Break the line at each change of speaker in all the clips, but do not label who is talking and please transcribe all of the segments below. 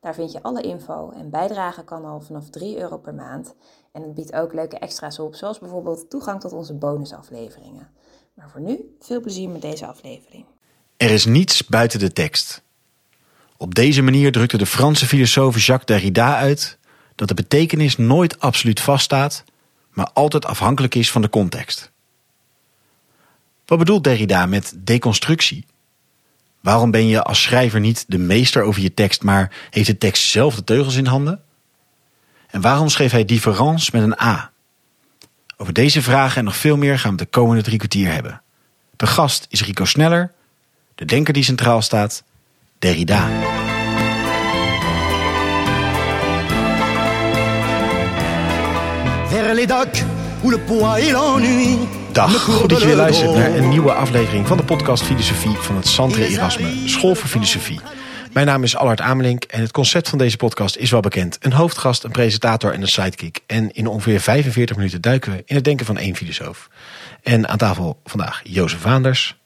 Daar vind je alle info en bijdragen kan al vanaf 3 euro per maand. En het biedt ook leuke extra's op, zoals bijvoorbeeld toegang tot onze bonusafleveringen. Maar voor nu, veel plezier met deze aflevering.
Er is niets buiten de tekst. Op deze manier drukte de Franse filosoof Jacques Derrida uit dat de betekenis nooit absoluut vaststaat, maar altijd afhankelijk is van de context. Wat bedoelt Derrida met deconstructie? Waarom ben je als schrijver niet de meester over je tekst, maar heeft de tekst zelf de teugels in handen? En waarom schreef hij différence met een A? Over deze vragen en nog veel meer gaan we de komende drie kwartier hebben. De gast is Rico Sneller, de denker die centraal staat, Derrida.
Vers
Dag, goed dat je weer luistert naar een nieuwe aflevering van de podcast Filosofie van het Santre Erasme, School voor Filosofie. Mijn naam is Allard Amelink en het concept van deze podcast is wel bekend. Een hoofdgast, een presentator en een sidekick. En in ongeveer 45 minuten duiken we in het denken van één filosoof. En aan tafel vandaag Jozef Vaanders.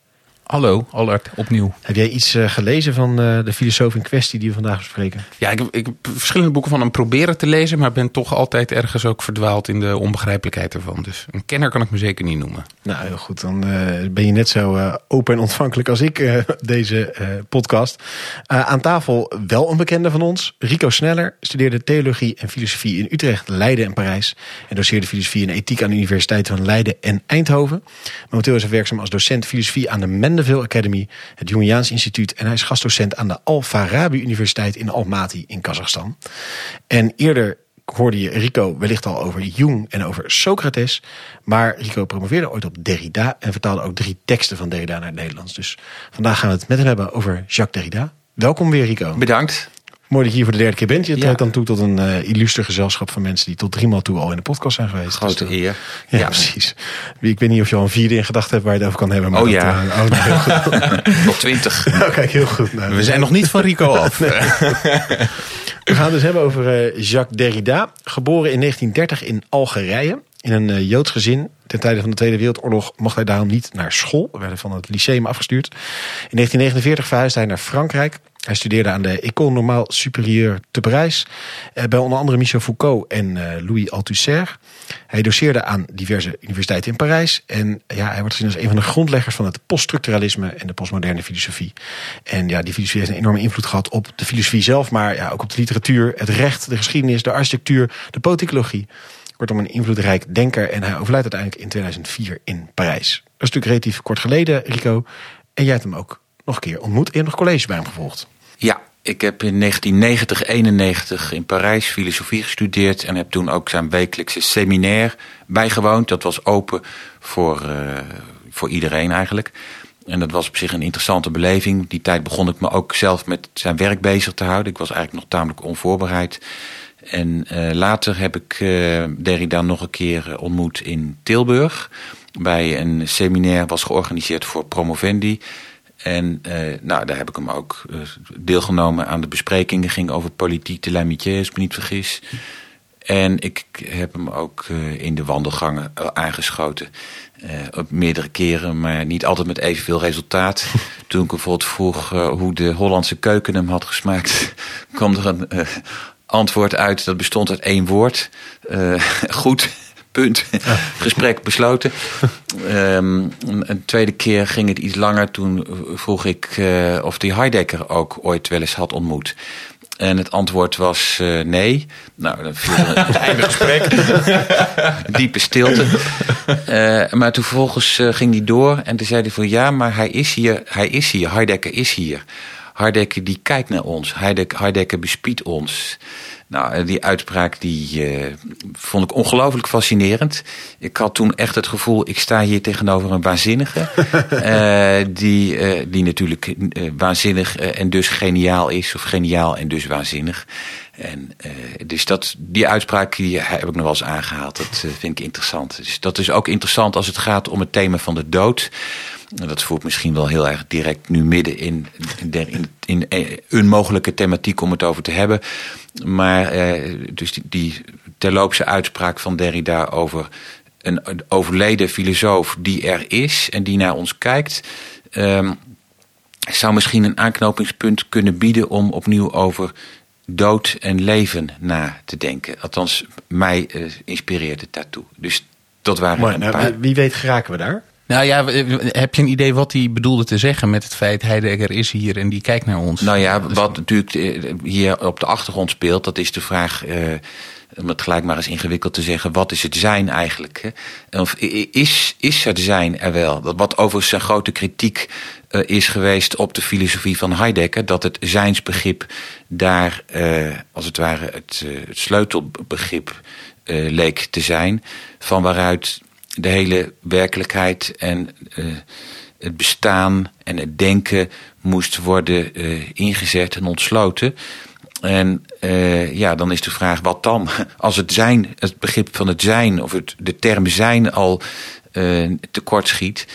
Hallo, Allard, opnieuw.
Heb jij iets uh, gelezen van uh, de filosoof in kwestie die we vandaag bespreken?
Ja, ik heb, ik heb, verschillende boeken van hem proberen te lezen, maar ben toch altijd ergens ook verdwaald in de onbegrijpelijkheid ervan. Dus een kenner kan ik me zeker niet noemen.
Nou, heel goed. Dan uh, ben je net zo open en ontvankelijk als ik deze podcast. aan tafel wel een bekende van ons. Rico Sneller studeerde theologie en filosofie in Utrecht, Leiden en Parijs. En doseerde filosofie en ethiek aan de universiteiten van Leiden en Eindhoven. Momenteel is hij werkzaam als docent filosofie aan de Mendeville Academy, het Jungiaans Instituut. En hij is gastdocent aan de Al-Farabi Universiteit in Almaty in Kazachstan. En eerder hoorde je Rico wellicht al over Jung en over Socrates. Maar Rico promoveerde ooit op Derrida en vertaalde ook drie teksten van Derrida naar het Nederlands. Dus vandaag gaan we het met hem hebben over Jacques Derrida. Welkom weer Rico.
Bedankt.
Mooi dat je hier voor de derde keer bent. Je trekt dan toe tot een uh, illuster gezelschap van mensen die tot driemaal toe al in de podcast zijn geweest.
Grote
dus,
eer.
Ja, ja, precies. Ik weet niet of je al een vierde in gedachten hebt waar je het over kan hebben. Maar
oh ja.
Dat, uh, oh, nou, heel goed.
Nog twintig.
nou, kijk, heel goed. Nou,
We zijn nog niet van Rico af.
We gaan het dus hebben over uh, Jacques Derrida. Geboren in 1930 in Algerije. In een Joods gezin. Ten tijde van de Tweede Wereldoorlog mocht hij daarom niet naar school. We werden van het lyceum afgestuurd. In 1949 verhuisde hij naar Frankrijk. Hij studeerde aan de École Normale Supérieure te Parijs. Eh, bij onder andere Michel Foucault en uh, Louis Althusser. Hij doseerde aan diverse universiteiten in Parijs. En ja, hij wordt gezien als een van de grondleggers van het poststructuralisme en de postmoderne filosofie. En ja, die filosofie heeft een enorme invloed gehad op de filosofie zelf. Maar ja, ook op de literatuur, het recht, de geschiedenis, de architectuur, de politicologie. Kortom, een invloedrijk denker. En hij overlijdt uiteindelijk in 2004 in Parijs. Dat is natuurlijk relatief kort geleden, Rico. En jij hebt hem ook nog een keer ontmoet. En nog college bij hem gevolgd.
Ja, ik heb in 1990, 91 in Parijs filosofie gestudeerd. En heb toen ook zijn wekelijkse seminair bijgewoond. Dat was open voor, uh, voor iedereen eigenlijk. En dat was op zich een interessante beleving. Die tijd begon ik me ook zelf met zijn werk bezig te houden. Ik was eigenlijk nog tamelijk onvoorbereid. En uh, later heb ik uh, Derrida nog een keer ontmoet in Tilburg. Bij een seminair was georganiseerd voor promovendi. En uh, nou, daar heb ik hem ook uh, deelgenomen aan de besprekingen. ging over politiek de l'amitié, als ik me niet vergis. En ik heb hem ook uh, in de wandelgangen aangeschoten. op meerdere keren, maar niet altijd met evenveel resultaat. Toen ik bijvoorbeeld vroeg hoe de Hollandse keuken hem had gesmaakt... kwam er een antwoord uit, dat bestond uit één woord. goed punt. Ja. Gesprek besloten. um, een tweede keer ging het iets langer. Toen vroeg ik uh, of die Heidegger ook ooit wel eens had ontmoet. En het antwoord was uh, nee. Nou, dan viel er einde gesprek. Diepe stilte. Uh, maar toen vervolgens ging hij door. En toen zei hij van ja, maar hij is hier. Hij is hier. Heidegger is hier. Heidegger die kijkt naar ons. Heidegger, Heidegger bespiedt ons. Nou, die uitspraak die uh, vond ik ongelooflijk fascinerend. Ik had toen echt het gevoel, ik sta hier tegenover een waanzinnige. uh, die, uh, die natuurlijk waanzinnig en dus geniaal is. Of geniaal en dus waanzinnig. En, dus dat, die uitspraak die heb ik nog wel eens aangehaald. Dat vind ik interessant. Dus dat is ook interessant als het gaat om het thema van de dood. Dat voert misschien wel heel erg direct nu midden in, in, in, in een mogelijke thematiek om het over te hebben. Maar eh, dus die, die terloopse uitspraak van Derrida over een, overleden filosoof die er is en die naar ons kijkt. Um, zou misschien een aanknopingspunt kunnen bieden om opnieuw over dood en leven na te denken. Althans, mij uh, inspireert het daartoe. Dus dat waren
Mooi,
een
nou,
paar...
Wie weet geraken we daar?
Nou ja, heb je een idee wat hij bedoelde te zeggen met het feit Heidegger is hier en die kijkt naar ons?
Nou ja, wat natuurlijk eh, hier op de achtergrond speelt, dat is de vraag, eh, om het gelijk maar eens ingewikkeld te zeggen, wat is het zijn eigenlijk? Of is, is het zijn er wel? Wat overigens zijn grote kritiek uh, is geweest op de filosofie van Heidegger, dat het zijnsbegrip daar uh, als het ware het sleutelbegrip leek te zijn, van waaruit de hele werkelijkheid en uh, het bestaan en het denken moest worden uh, ingezet en ontsloten. En uh, ja, dan is de vraag, wat dan? Als het zijn, het begrip van het zijn, of het, de term zijn al tekort schiet,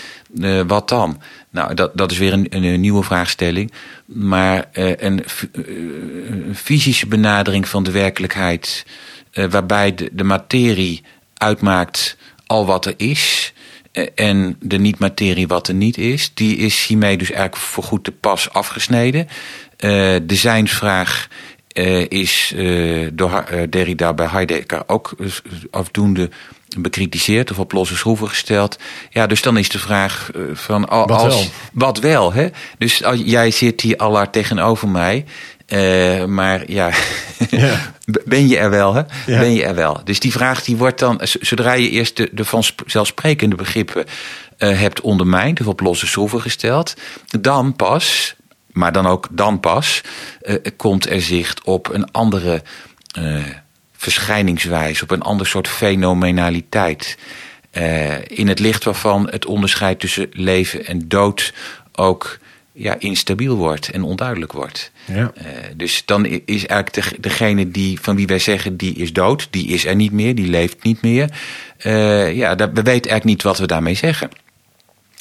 wat dan? Nou, dat, dat is weer een, een nieuwe vraagstelling. Maar een, fysische benadering van de werkelijkheid, waarbij de materie uitmaakt al wat er is eh, en de niet-materie wat er niet is, die is hiermee dus eigenlijk voorgoed te pas afgesneden. Uh, de zijnsvraag uh, is uh, door Derrida bij Heidegger ook afdoende bekritiseerd of op losse schroeven gesteld. Ja, dus dan is de vraag van als,
wat wel.
Wat wel hè? Dus als, jij zit hier al tegenover mij uh, maar ja, ja. ben je er wel, hè? Ja. Ben je er wel. Dus die vraag die wordt dan, zodra je eerst de, de vanzelfsprekende begrippen uh, hebt ondermijnd of op losse schroeven gesteld, dan pas, maar dan ook dan pas, uh, komt er zicht op een andere verschijningswijze, op een ander soort fenomenaliteit. in het licht waarvan het onderscheid tussen leven en dood ook ja, instabiel wordt en onduidelijk wordt.
Ja.
Uh, dus dan is eigenlijk de, degene die, van wie wij zeggen die is dood, die is er niet meer, die leeft niet meer. Uh, ja, dat, we weten eigenlijk niet wat we daarmee zeggen.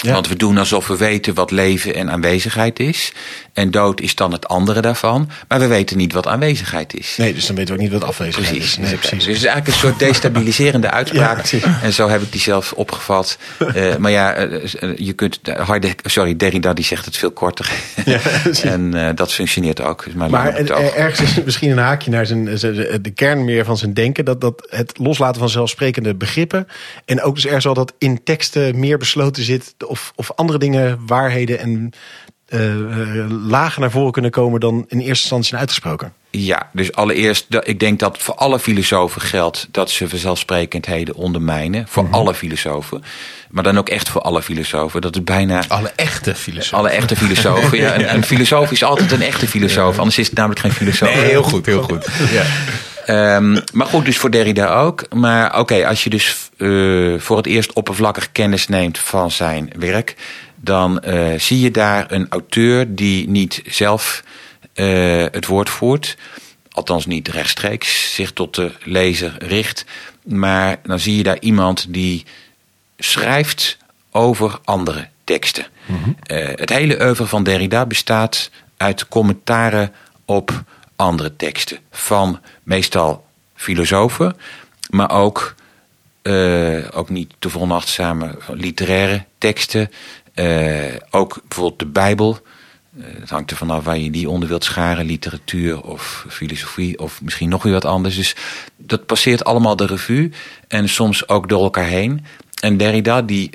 Ja. Want we doen alsof we weten wat leven en aanwezigheid is. En dood is dan het andere daarvan. Maar we weten niet wat aanwezigheid is.
Nee, dus dan weten we ook niet wat afwezigheid
precies,
is. Nee,
precies. Dus het is eigenlijk een soort destabiliserende uitspraak. Ja, en zo heb ik die zelf opgevat. uh, maar ja, uh, je kunt. Harde, sorry, Derrida die zegt het veel korter. Ja, en uh, dat functioneert ook.
Maar, maar ergens is misschien een haakje naar zijn, de kern meer van zijn denken. Dat, dat het loslaten van zelfsprekende begrippen. En ook dus ergens al dat in teksten meer besloten zit of, of andere dingen, waarheden en uh, lager naar voren kunnen komen dan in eerste instantie zijn uitgesproken.
Ja, dus allereerst, ik denk dat voor alle filosofen geldt dat ze vanzelfsprekendheden ondermijnen. Voor mm -hmm. alle filosofen. Maar dan ook echt voor alle filosofen. Dat het bijna.
Alle echte filosofen.
Alle echte filosofen. ja. Een, een filosoof is altijd een echte filosoof. Ja. Anders is het namelijk geen filosoof.
Nee, heel goed, heel goed. Ja.
Um, maar goed, dus voor Derrida ook. Maar oké, okay, als je dus uh, voor het eerst oppervlakkig kennis neemt van zijn werk, dan uh, zie je daar een auteur die niet zelf uh, het woord voert, althans niet rechtstreeks zich tot de lezer richt, maar dan zie je daar iemand die schrijft over andere teksten. Mm -hmm. het hele oeuvre van Derrida bestaat uit commentaren op andere teksten. Van meestal filosofen, maar ook, uh, ook niet te volnachtzame literaire teksten. Uh, ook bijvoorbeeld de Bijbel. Uh, het hangt er vanaf waar je die onder wilt scharen. Literatuur of filosofie of misschien nog weer wat anders. Dus dat passeert allemaal de revue. En soms ook door elkaar heen. En Derrida die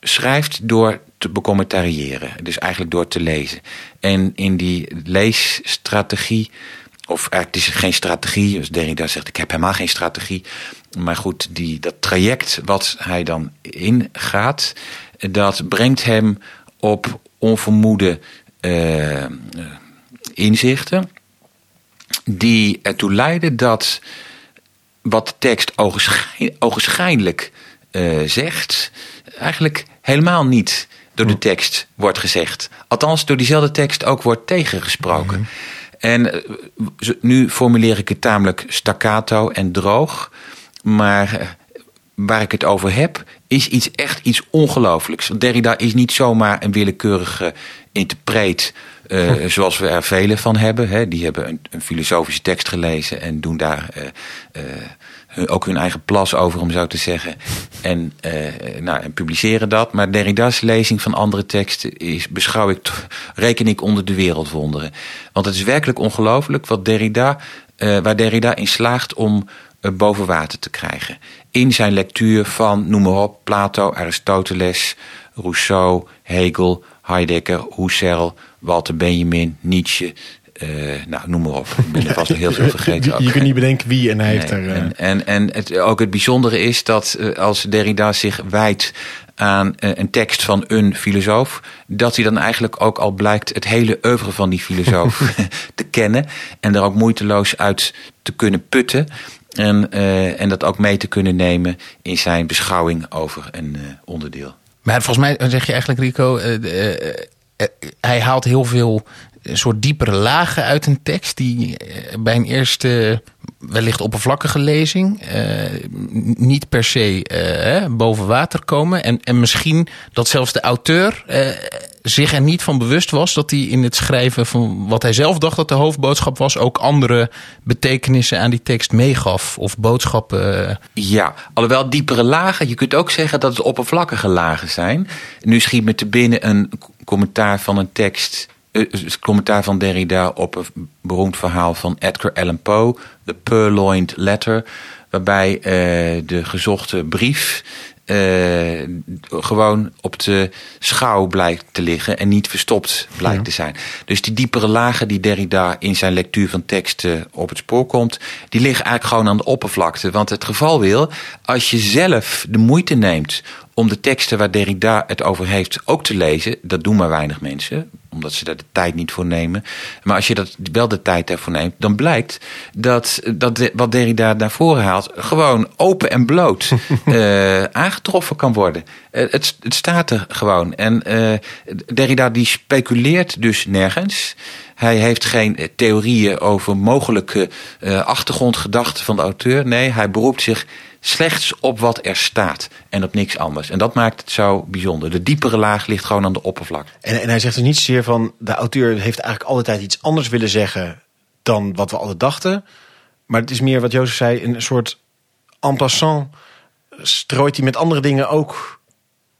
schrijft door te becommentariëren. Dus eigenlijk door te lezen. En in die leesstrategie, of het is geen strategie, dus Derrida zegt ik heb helemaal geen strategie. Maar goed, die, dat traject wat hij dan ingaat, dat brengt hem op onvermoede uh, inzichten. die ertoe leiden dat wat de tekst ogenschijn- ogenschijnlijk eh, zegt, eigenlijk helemaal niet door de tekst wordt gezegd. Althans, door diezelfde tekst ook wordt tegengesproken. En eh, nu formuleer ik het tamelijk staccato en droog. Maar eh, waar ik het over heb, is iets echt iets ongelooflijks. Want Derrida is niet zomaar een willekeurige interpreet. eh, zoals we er vele van hebben. Hè. Die hebben een, een filosofische tekst gelezen en doen daar ook hun eigen plas over, om zo te zeggen. En, eh, nou, en publiceren dat. Maar Derrida's lezing van andere teksten is, beschouw ik, reken ik onder de wereldwonderen. Want het is werkelijk ongelooflijk wat Derrida, eh, waar Derrida in slaagt om eh, boven water te krijgen. In zijn lectuur van, noem maar op, Plato, Aristoteles, Rousseau, Hegel, Heidegger, Husserl, Walter Benjamin, Nietzsche. Eh, nou, noem maar op. Ik ben er vast nog heel veel vergeten. ook.
Je kunt niet bedenken wie en hij heeft er... eh,
En, en, en het, ook het bijzondere is dat eh, als Derrida zich wijdt aan een tekst van een filosoof, dat hij dan eigenlijk ook al blijkt het hele oeuvre van die filosoof te kennen en er ook moeiteloos uit te kunnen putten. En, eh, en dat ook mee te kunnen nemen in zijn beschouwing over een eh, onderdeel.
Maar volgens mij zeg je eigenlijk, Rico, hij haalt heel veel eh, soort diepere lagen uit een tekst die eh, bij een eerste wellicht oppervlakkige lezing eh, niet per se eh, boven water komen. En, en misschien dat zelfs de auteur eh, zich er niet van bewust was dat hij in het schrijven van wat hij zelf dacht dat de hoofdboodschap was, ook andere betekenissen aan die tekst meegaf of boodschappen. eh,
Ja, alhoewel diepere lagen, je kunt ook zeggen dat het oppervlakkige lagen zijn. Nu schiet me te binnen een commentaar van een tekst, eh, een commentaar van Derrida op een beroemd verhaal van Edgar Allan Poe, The Purloined Letter, waarbij eh, de gezochte brief eh, gewoon op de schouw blijkt te liggen en niet verstopt blijkt te zijn. Dus die diepere lagen die Derrida in zijn lectuur van teksten op het spoor komt, die liggen eigenlijk gewoon aan de oppervlakte. Want het geval wil, als je zelf de moeite neemt om de teksten waar Derrida het over heeft ook te lezen, dat doen maar weinig mensen, omdat ze daar de tijd niet voor nemen. Maar als je dat wel de tijd daarvoor neemt, dan blijkt dat, dat wat Derrida naar voren haalt, gewoon open en bloot eh, aangetroffen kan worden. Eh, het, het staat er gewoon. En eh, Derrida die speculeert dus nergens. Hij heeft geen theorieën over mogelijke achtergrondgedachten van de auteur. Nee, hij beroept zich slechts op wat er staat en op niks anders. En dat maakt het zo bijzonder. De diepere laag ligt gewoon aan de oppervlak.
En, en hij zegt dus niet zozeer van... de auteur heeft eigenlijk altijd iets anders willen zeggen... dan wat we altijd dachten. Maar het is meer wat Jozef zei... een soort en passant strooit hij met andere dingen ook...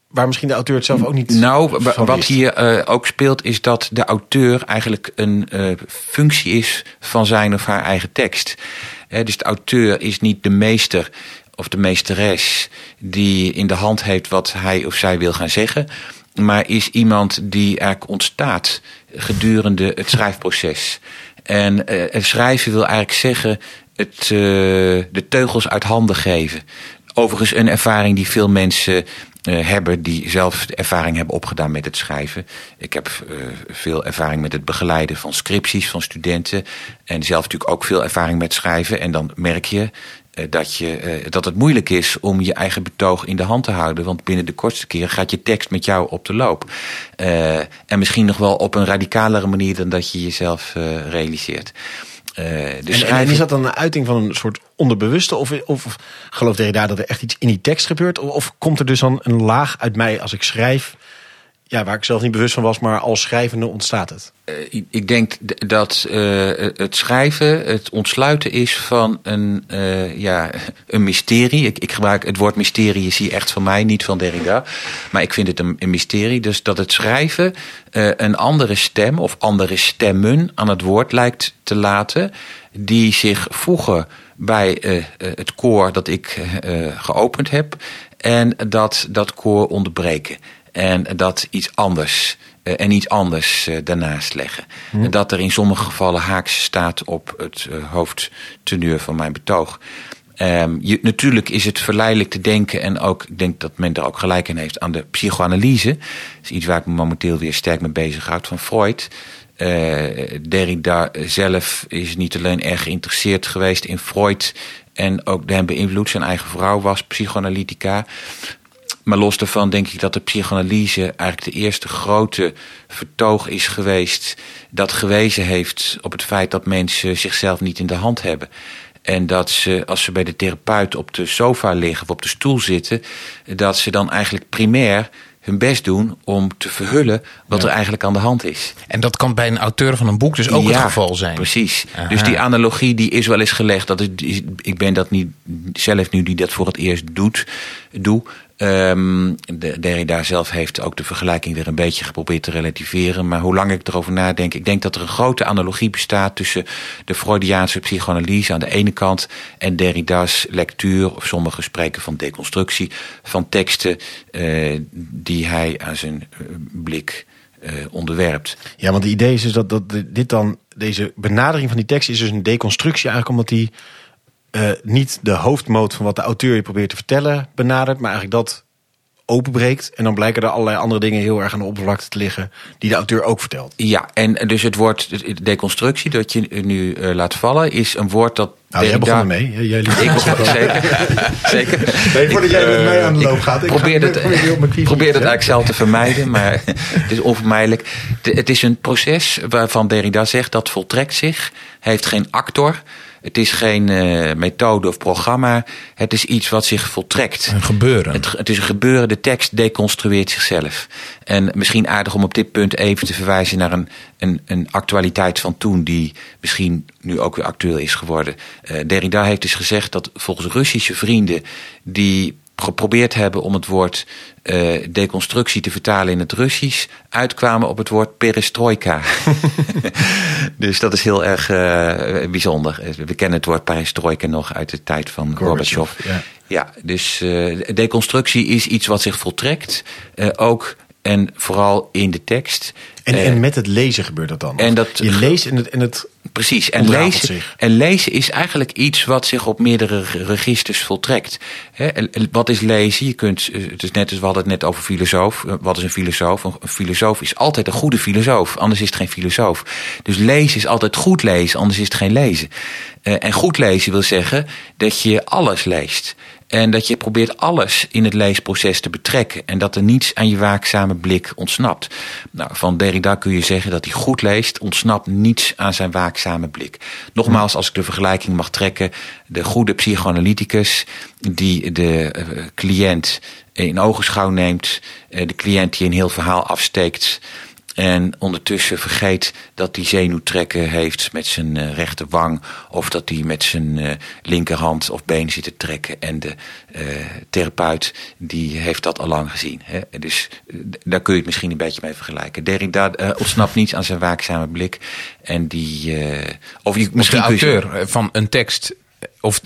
waar misschien de auteur het zelf ook niet
Nou, wat hier eh, ook speelt is dat de auteur eigenlijk een eh, functie is van zijn of haar eigen tekst. Dus de auteur is niet de meester of de meesteres die in de hand heeft wat hij of zij wil gaan zeggen. Maar is iemand die eigenlijk ontstaat gedurende het schrijfproces. En eh, het schrijven wil eigenlijk zeggen het, eh, de teugels uit handen geven. Overigens een ervaring die veel mensen eh, hebben die zelf ervaring hebben opgedaan met het schrijven. Ik heb veel ervaring met het begeleiden van scripties van studenten. En zelf natuurlijk ook veel ervaring met schrijven. En dan merk je dat, je, eh, dat het moeilijk is om je eigen betoog in de hand te houden. Want binnen de kortste keer gaat je tekst met jou op de loop. Eh, en misschien nog wel op een radicalere manier dan dat je jezelf eh, realiseert. Eh, de
En, is dat dan een uiting van een soort onderbewuste? Of, of, of gelooft Derrida dat er echt iets in die tekst gebeurt? Of, of komt er dus dan een laag uit mij als ik schrijf... Ja, waar ik zelf niet bewust van was, maar als schrijvende ontstaat het.
Eh, ik- denk dat eh, het schrijven het ontsluiten is van een, eh, ja, een mysterie. Ik, ik gebruik het woord mysterie hier echt van mij, niet van Derrida. Maar ik vind het een, een mysterie. Dus dat het schrijven een andere stem of andere stemmen aan het woord lijkt te laten. Die zich voegen bij het koor dat ik geopend heb. En dat dat koor onderbreken. En dat iets anders eh, en iets anders eh, daarnaast leggen. En dat er in sommige gevallen haaks staat op het hoofdteneur van mijn betoog. Ehm, je, natuurlijk is het verleidelijk te denken, en ook, ik denk dat men er ook gelijk in heeft, aan de psychoanalyse. Dat is iets waar ik me momenteel weer sterk mee bezig houd van Freud. Derrida zelf is niet alleen erg geïnteresseerd geweest in Freud en ook hem beïnvloed. Zijn eigen vrouw was psychoanalytica. Maar los daarvan denk ik dat de psychoanalyse eigenlijk de eerste grote vertoog is geweest dat gewezen heeft op het feit dat mensen zichzelf niet in de hand hebben. En dat ze, als ze bij de therapeut op de sofa liggen of op de stoel zitten, dat ze dan eigenlijk primair hun best doen om te verhullen wat er eigenlijk aan de hand is.
En dat kan bij een auteur van een boek dus ook
Ja,
het geval zijn.
Precies.
Aha.
Dus die analogie die is wel eens gelegd. Dat is- ik ben dat niet zelf nu die dat voor het eerst doet, doe. De Derrida zelf heeft ook de vergelijking weer een beetje geprobeerd te relativeren. Maar hoe lang ik erover nadenk, ik denk dat er een grote analogie bestaat tussen de Freudiaanse psychoanalyse aan de ene kant en Derrida's lectuur, of sommigen spreken van deconstructie, van teksten eh, die hij aan zijn eh, blik eh, onderwerpt.
Ja, want het idee is dus dat, dat dit dan, deze benadering van die tekst is dus een deconstructie eigenlijk omdat die eh, niet de hoofdmoot van wat de auteur je probeert te vertellen benadert, maar eigenlijk dat openbreekt. En dan blijken er allerlei andere dingen heel erg aan de oppervlakte te liggen die de auteur ook vertelt.
Ja, en dus het woord de deconstructie dat je nu eh, laat vallen is een woord dat.
Nou, jij begon ermee. Jij liet-
Ik begon zeker. zeker.
Nee, voordat jij met mij aan de loop gaat. Ik
probeer
ga-
het,
probeer zetten.
eigenlijk zelf te vermijden, maar het is onvermijdelijk. De- het is een proces waarvan Derrida zegt dat voltrekt zich, heeft geen actor. Het is geen eh, methode of programma. Het is iets wat zich voltrekt.
Een gebeuren.
Het, het is een gebeuren, de tekst deconstrueert zichzelf. En misschien aardig om op dit punt even te verwijzen naar een, een, een actualiteit van toen, die misschien nu ook weer actueel is geworden. Eh Derrida heeft dus gezegd dat volgens Russische vrienden die geprobeerd hebben om het woord eh, deconstructie te vertalen in het Russisch, uitkwamen op het woord perestroika. dus dat is heel erg eh, bijzonder. We kennen het woord perestroika nog uit de tijd van
Gorbachev,
Gorbachev.
ja.
Ja, dus eh, deconstructie is iets wat zich voltrekt. eh, ook en vooral in de tekst.
En,
Eh,
en met het lezen gebeurt dat dan?
en dat-
je leest en het, en het
Precies, en lezen,
zich.
en lezen is eigenlijk iets wat zich op meerdere re- registers voltrekt. Wat is lezen? Je kunt, eh, het is net als we hadden het net over filosoof. Eh, Wat is een filosoof? Een filosoof is altijd een goede filosoof, anders is het geen filosoof. Dus lezen is altijd goed lezen, anders is het geen lezen. En goed lezen wil zeggen dat je alles leest. En dat je probeert alles in het leesproces te betrekken. En dat er niets aan je waakzame blik ontsnapt. Nou, van Derrida kun je zeggen dat hij goed leest, ontsnapt niets aan zijn waakzame blik. Nogmaals, als ik de vergelijking mag trekken, de goede psychoanalyticus die de eh, cliënt in ogenschouw neemt, eh, de cliënt die een heel verhaal afsteekt. En ondertussen vergeet dat hij zenuwtrekken heeft met zijn eh, rechterwang. Of dat hij met zijn eh, linkerhand of been zit te trekken. En de eh, therapeut die heeft dat al lang gezien. Hè? Dus daar kun je het misschien een beetje mee vergelijken. Derrida ontsnapt niets aan zijn waakzame blik. En die... of je,
Of de
misschien je-
auteur van een tekst. Of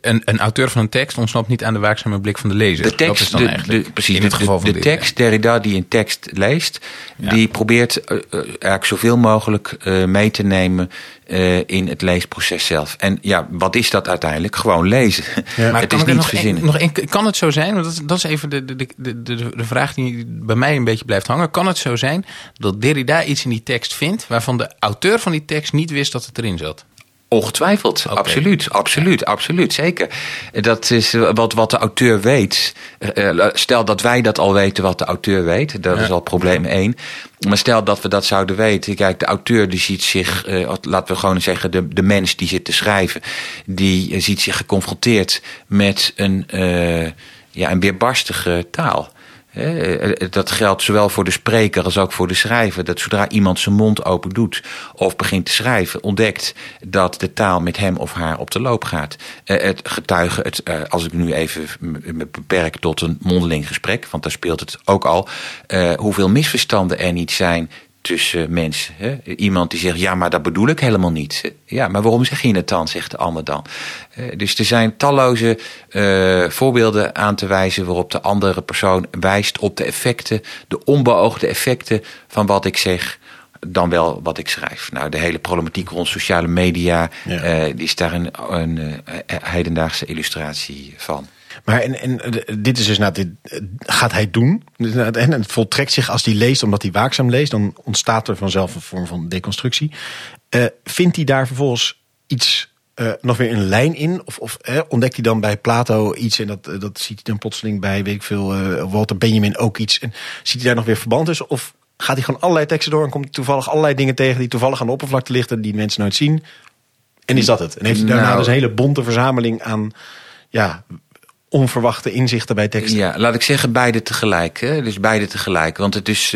een, een auteur van een tekst ontsnapt niet aan de waakzame blik van de lezer.
De tekst,
dat is dan
de,
eigenlijk
de, precies,
in
de,
het geval van
de,
dit,
tekst, Derrida die een tekst leest, die probeert eh, eh, eigenlijk zoveel mogelijk eh, mee te nemen eh, in het leesproces zelf. En ja, wat is dat uiteindelijk? Gewoon lezen.
Maar
het
kan
is niet
nog
verzinnen.
een, nog een, kan het zo zijn, want dat, is- dat is even de, de, de, de, de, de vraag die bij mij een beetje blijft hangen. Kan het zo zijn dat Derrida iets in die tekst vindt waarvan de auteur van die tekst niet wist dat het erin zat?
Ongetwijfeld, absoluut, absoluut, absoluut, zeker. Dat is eh, wat, wat de auteur weet. Eh, Stel dat wij dat al weten wat de auteur weet, dat is al probleem één. Maar stel dat we dat zouden weten. Kijk, de auteur die ziet zich, eh, laten we gewoon zeggen, de, de mens die zit te schrijven, die eh, ziet zich geconfronteerd met een, eh, ja, een weerbarstige taal. Hè, eh, Dat geldt zowel voor de spreker als ook voor de schrijver. Dat zodra iemand zijn mond open doet of begint te schrijven, ontdekt dat de taal met hem of haar op de loop gaat. Eh, Het getuige, het, eh, als ik nu even me beperk tot een mondeling gesprek, want daar speelt het ook al, eh, hoeveel misverstanden er niet zijn tussen mensen. Hè? Iemand die zegt, ja, maar dat bedoel ik helemaal niet. Ja, maar waarom zeg je het dan, zegt de ander dan. Eh, Dus er zijn talloze eh, voorbeelden aan te wijzen waarop de andere persoon wijst op de effecten, de onbeoogde effecten van wat ik zeg. dan wel wat ik schrijf. Nou, de hele problematiek rond sociale media,
Ja.
eh, die is daar een, een hedendaagse illustratie van.
Maar en, en eh, dit is dus nou, dit eh, gaat hij doen. En het voltrekt zich als hij leest, omdat hij waakzaam leest, dan ontstaat er vanzelf een vorm van deconstructie. Eh, vindt hij daar vervolgens iets nog weer een lijn in? Of, of eh, ontdekt hij dan bij Plato iets en dat, dat ziet hij dan plotseling bij, weet ik veel, Walter Benjamin ook iets? En ziet hij daar nog weer verband tussen? Of gaat hij gewoon allerlei teksten door en komt toevallig allerlei dingen tegen die toevallig aan de oppervlakte liggen, die mensen nooit zien? En is dat het? En heeft hij daarna
Nou.
dus een hele bonte verzameling aan ja, onverwachte inzichten bij teksten?
Ja, laat ik zeggen beide tegelijk. Hè? Dus beide tegelijk. Want het is,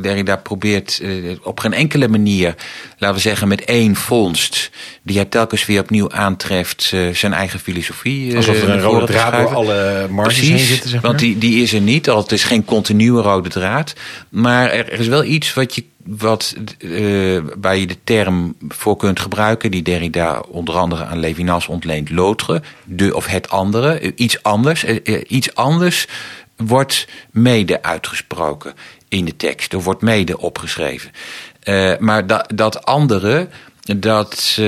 Derrida probeert eh, op geen enkele manier, laten we zeggen met één vondst, die hij telkens weer opnieuw aantreft, eh, zijn eigen filosofie. eh,
Alsof er een rode draad door alle marges
Precies,
heen zit, zeg maar.
want die, die is er niet. Al het is geen continue rode draad. Maar er, er is wel iets wat je, wat, eh, waar je de term voor kunt gebruiken... die Derrida onder andere aan Levinas ontleent. L'autre, de of het andere, iets anders. Eh, eh, iets anders wordt mede uitgesproken in de tekst. Of wordt mede opgeschreven. Maar dat, andere, dat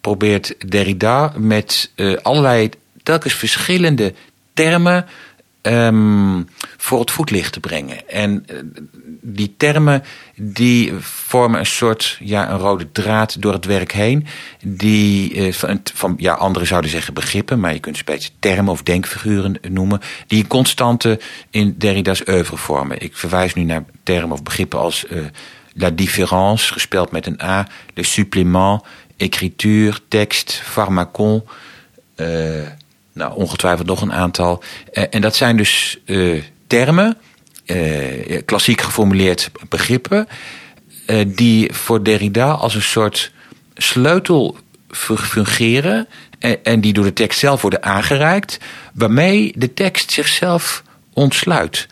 probeert Derrida met allerlei telkens verschillende termen ehm, voor het voetlicht te brengen. En eh, die termen die vormen een soort ja, een rode draad door het werk heen. Die eh, van, van ja, anderen zouden zeggen begrippen, maar je kunt ze een beetje termen of denkfiguren noemen. Die een constante in Derrida's oeuvre vormen. Ik verwijs nu naar termen of begrippen als eh, la différence, gespeld met een A, le supplément, écriture, tekst, pharmacon. eh, nou, ongetwijfeld nog een aantal. Eh, en dat zijn dus eh, termen, eh, klassiek geformuleerd begrippen, die voor Derrida als een soort sleutel fu- fungeren en, en die door de tekst zelf worden aangereikt, waarmee de tekst zichzelf ontsluit.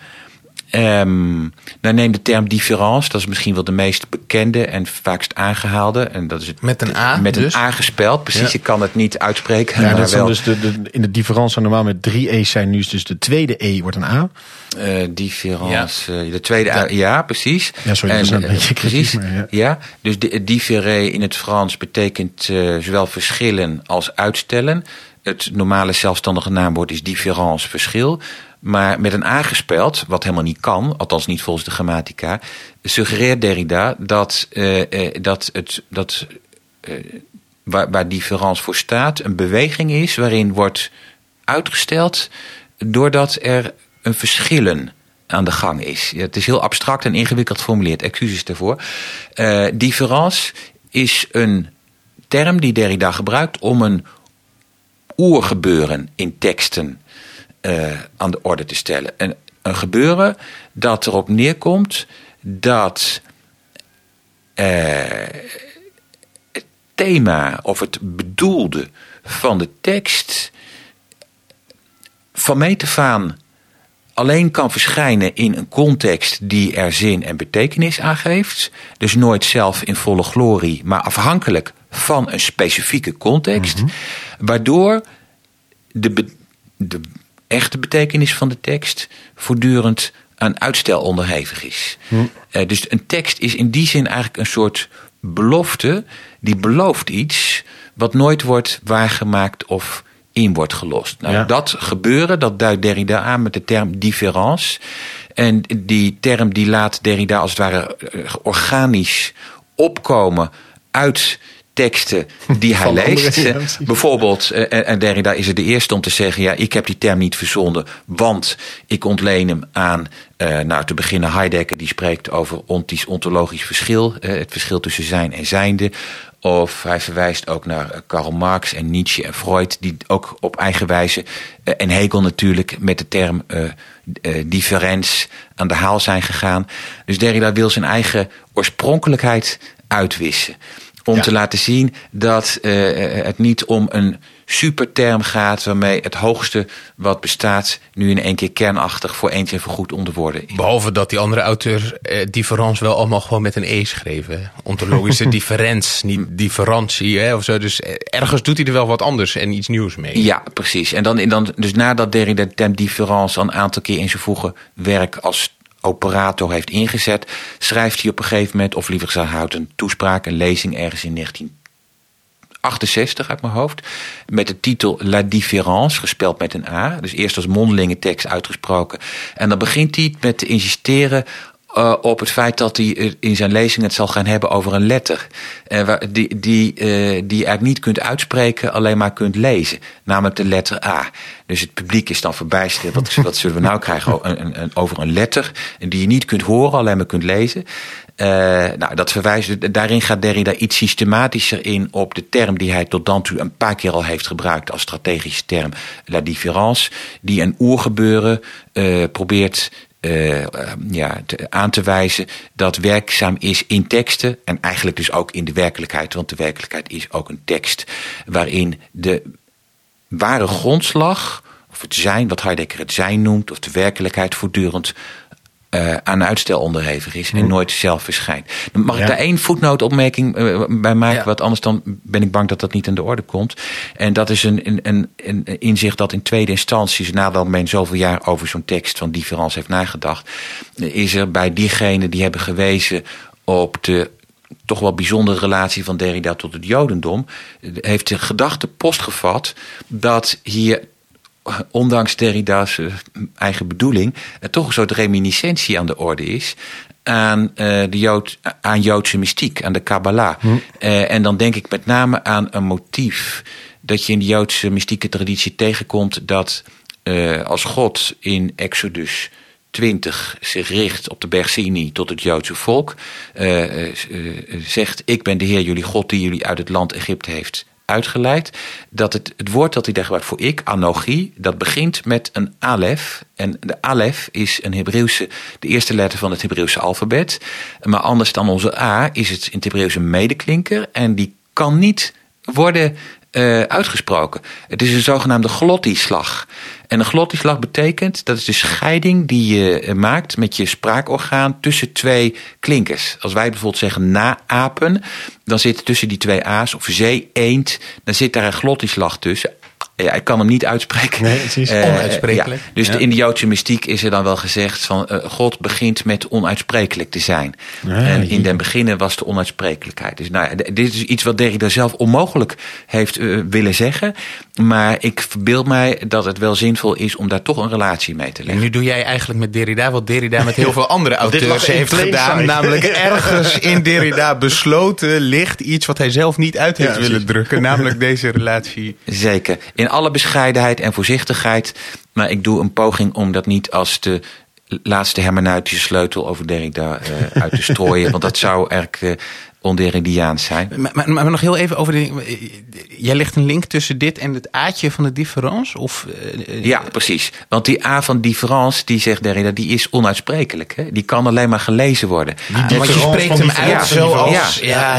Ehm dan neem de term différence, dat is misschien wel de meest bekende en vaakst aangehaalde. En dat is het,
Met een A
Met
dus?
een A gespeld, precies.
Ja.
Ik kan het niet uitspreken.
Ja,
maar
dat
wel.
dus de, de, in de difference zou normaal met drie E's zijn. Nu is dus de tweede E wordt een A.
Eh, différence. eh, de tweede, ja, ja precies.
Ja, sorry, dat is een
eh,
beetje kritisch,
precies.
maar ja.
ja. dus de, différer in het Frans betekent eh, zowel verschillen als uitstellen. Het normale zelfstandige naamwoord is différence, verschil. Maar met een A gespeld, wat helemaal niet kan, althans niet volgens de grammatica, suggereert Derrida dat, eh, dat het. Dat, eh, waar, waar différence voor staat, een beweging is waarin wordt uitgesteld doordat er een verschillen aan de gang is. Het is heel abstract en ingewikkeld geformuleerd, excuses daarvoor. Différence is een term die Derrida gebruikt om een oergebeuren in teksten aan de orde te stellen. Een, een gebeuren dat erop neerkomt dat eh, het thema of het bedoelde van de tekst van meet af aan alleen kan verschijnen in een context die er zin en betekenis aan geeft. Dus nooit zelf in volle glorie, maar afhankelijk van een specifieke context. Waardoor de, de echte betekenis van de tekst voortdurend aan uitstel onderhevig is. Eh, dus een tekst is in die zin eigenlijk een soort belofte die belooft iets wat nooit wordt waargemaakt of in wordt gelost. Nou,
Ja.
Dat gebeuren, dat duidt Derrida aan met de term différence. En die term die laat Derrida als het ware eh, organisch opkomen uit teksten die hij leest. Eh. Bijvoorbeeld, eh, en- en Derrida is er de eerste om te zeggen... ja, ik heb die term niet verzonnen, want ik ontleen hem aan... eh, nou, te beginnen Heidegger, die spreekt over ontisch ontologisch verschil... eh, het verschil tussen zijn en zijnde... Of hij verwijst ook naar eh, Karl Marx en Nietzsche en Freud, die ook op eigen wijze, eh, en Hegel natuurlijk, met de term eh eh, differens aan de haal zijn gegaan. Dus Derrida wil zijn eigen oorspronkelijkheid uitwissen. Om
Ja.
te laten zien dat eh, het niet om een superterm gaat waarmee het hoogste wat bestaat nu in één keer kernachtig voor eens en voor goed onderwoorden is.
Behalve dat die andere auteurs eh, difference wel allemaal gewoon met een E schreven. Ontologische differens, niet differentie hè, of zo. Dus eh, ergens doet hij er wel wat anders en iets nieuws mee.
Ja, precies. En dan, dan, dus nadat Derrida de term différence al een aantal keer in zijn vroege werk als operator heeft ingezet, schrijft hij op een gegeven moment, of liever gezegd, houdt een toespraak, een lezing ergens in 1968 uit mijn hoofd. Met de titel La Différence, gespeld met een A. Dus eerst als mondelinge tekst uitgesproken. En dan begint hij met te insisteren uh, op het feit dat hij in zijn lezing het zal gaan hebben over een letter. Uh, die, die, uh, die je eigenlijk niet kunt uitspreken, alleen maar kunt lezen. Namelijk de letter A. Dus het publiek is dan verbijsterd. Wat, wat zullen we nou krijgen een, over een letter die je niet kunt horen, alleen maar kunt lezen. nou, dat verwijst, daarin gaat Derrida iets systematischer in op de term die hij tot dan toe een paar keer al heeft gebruikt als strategische term, la différence, die een oergebeuren probeert uh, ja, aan te wijzen dat werkzaam is in teksten en eigenlijk dus ook in de werkelijkheid, want de werkelijkheid is ook een tekst waarin de ware grondslag, of het zijn, wat Heidegger het zijn noemt, of de werkelijkheid voortdurend uh, aan uitstel onderhevig is en hm. nooit zelf verschijnt. Mag ik daar één voetnootopmerking uh, bij maken? Ja. Want anders dan ben ik bang dat dat niet aan de orde komt. En dat is een, een, een, een inzicht dat in tweede instantie, nadat men zoveel jaar over zo'n tekst van Difference heeft nagedacht, is er bij diegenen die hebben gewezen op de toch wel bijzondere relatie van Derrida tot het Jodendom, heeft de gedachte postgevat dat hier ondanks Derrida's eigen bedoeling, toch een soort reminiscentie aan de orde is aan, uh, de Jood, aan Joodse mystiek, aan de Kabbalah. Hm. Uh, en dan denk ik met name aan een motief dat je in de Joodse mystieke traditie tegenkomt dat uh, als God in Exodus 20 zich richt op de berg Sinai tot het Joodse volk, zegt: Ik ben de Heer jullie God die jullie uit het land Egypte heeft uitgeleid. Dat het, het woord dat hij daar gebruikt voor ik, anogie, dat begint met een alef. En de alef is een Hebreeuwse, de eerste letter van het Hebreeuwse alfabet. Maar anders dan onze A is het in het Hebreeuws medeklinker. En die kan niet worden uh, uitgesproken. Het is een zogenaamde glottislag. En een glottislag betekent, dat is de scheiding die je eh, maakt met je spraakorgaan tussen twee klinkers. Als wij bijvoorbeeld zeggen naapen, dan zit tussen die twee A's of zee, eend, dan zit daar een glottislag tussen. Ja, ik kan hem niet uitspreken.
Nee, het is
uh, onuitsprekelijk.
Ja. Dus ja. in de Joodse mystiek is er dan wel gezegd van uh, God begint met onuitsprekelijk te zijn. Nee, en in den beginnen was de onuitsprekelijkheid. Dus nou ja, dit is iets wat Derrida zelf onmogelijk heeft uh, willen zeggen. Maar ik verbeeld mij dat het wel zinvol is om daar toch een relatie mee te leggen.
En nu doe jij eigenlijk met Derrida wat Derrida met heel veel andere auteurs heeft gedaan. Zijn. Namelijk ergens in Derrida besloten ligt iets wat hij zelf niet uit heeft willen drukken. Namelijk deze relatie.
Zeker. In alle bescheidenheid en voorzichtigheid. Maar ik doe een poging om dat niet als de laatste hermeneutische sleutel over Derrida uh, uit te strooien. want dat zou eigenlijk uh, onderidiaans zijn.
Maar, maar, maar, nog heel even over de. Jij legt een link tussen dit en het aatje van de difference? Of,
uh, ja, precies. Want die A van difference, die zegt Derrida, die is onuitsprekelijk. Hè? Die kan alleen maar gelezen worden.
Ah, want je spreekt hem uit
ja,
zoals...
Ja,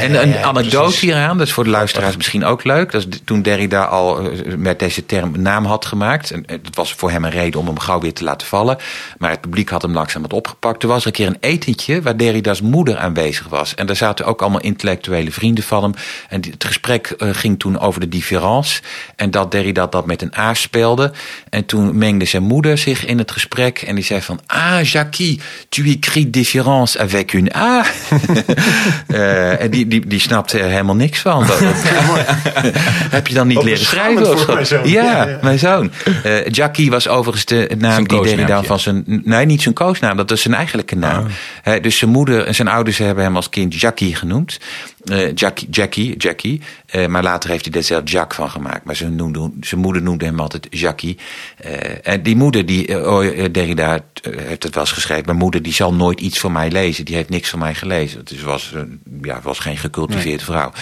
En een anekdote hieraan, dat is voor de luisteraars misschien ook leuk. Dat is toen Derrida al met deze term naam had gemaakt. En het was voor hem een reden om hem gauw weer te laten vallen. Maar het publiek had hem langzaam wat opgepakt. Er was er een keer een etentje waar Derrida's moeder aanwezig was. En daar zaten ook allemaal intellectuele vrienden van hem. En het gesprek uh, ging toen over de différence. En dat Derrida dat met een A speelde. En toen mengde zijn moeder zich in het gesprek. En die zei van... Ah, Jackie, tu écris différence avec une A. uh, en die, die, die snapte er helemaal niks van. Dat, heb je dan niet leren schrijven? Of
mijn zoon.
Ja,
Ja, ja.
mijn zoon. Uh, Jackie was overigens de naam
Zijn
die Derrida van zijn... Nee, niet zijn koosnaam. Dat is zijn eigenlijke naam. Hè, dus zijn moeder en zijn ouders hebben hem als kind Jackie genoemd. Eh, Jackie, Jackie, Jackie. Eh, maar later heeft hij er zelf Jack van gemaakt. Maar zijn, noemde, zijn moeder noemde hem altijd Jackie. Eh, en die moeder, die, oh, Derrida heeft het wel eens geschreven. Mijn moeder die zal nooit iets van mij lezen. Die heeft niks van mij gelezen. Dus was, ja, was geen gecultiveerde vrouw.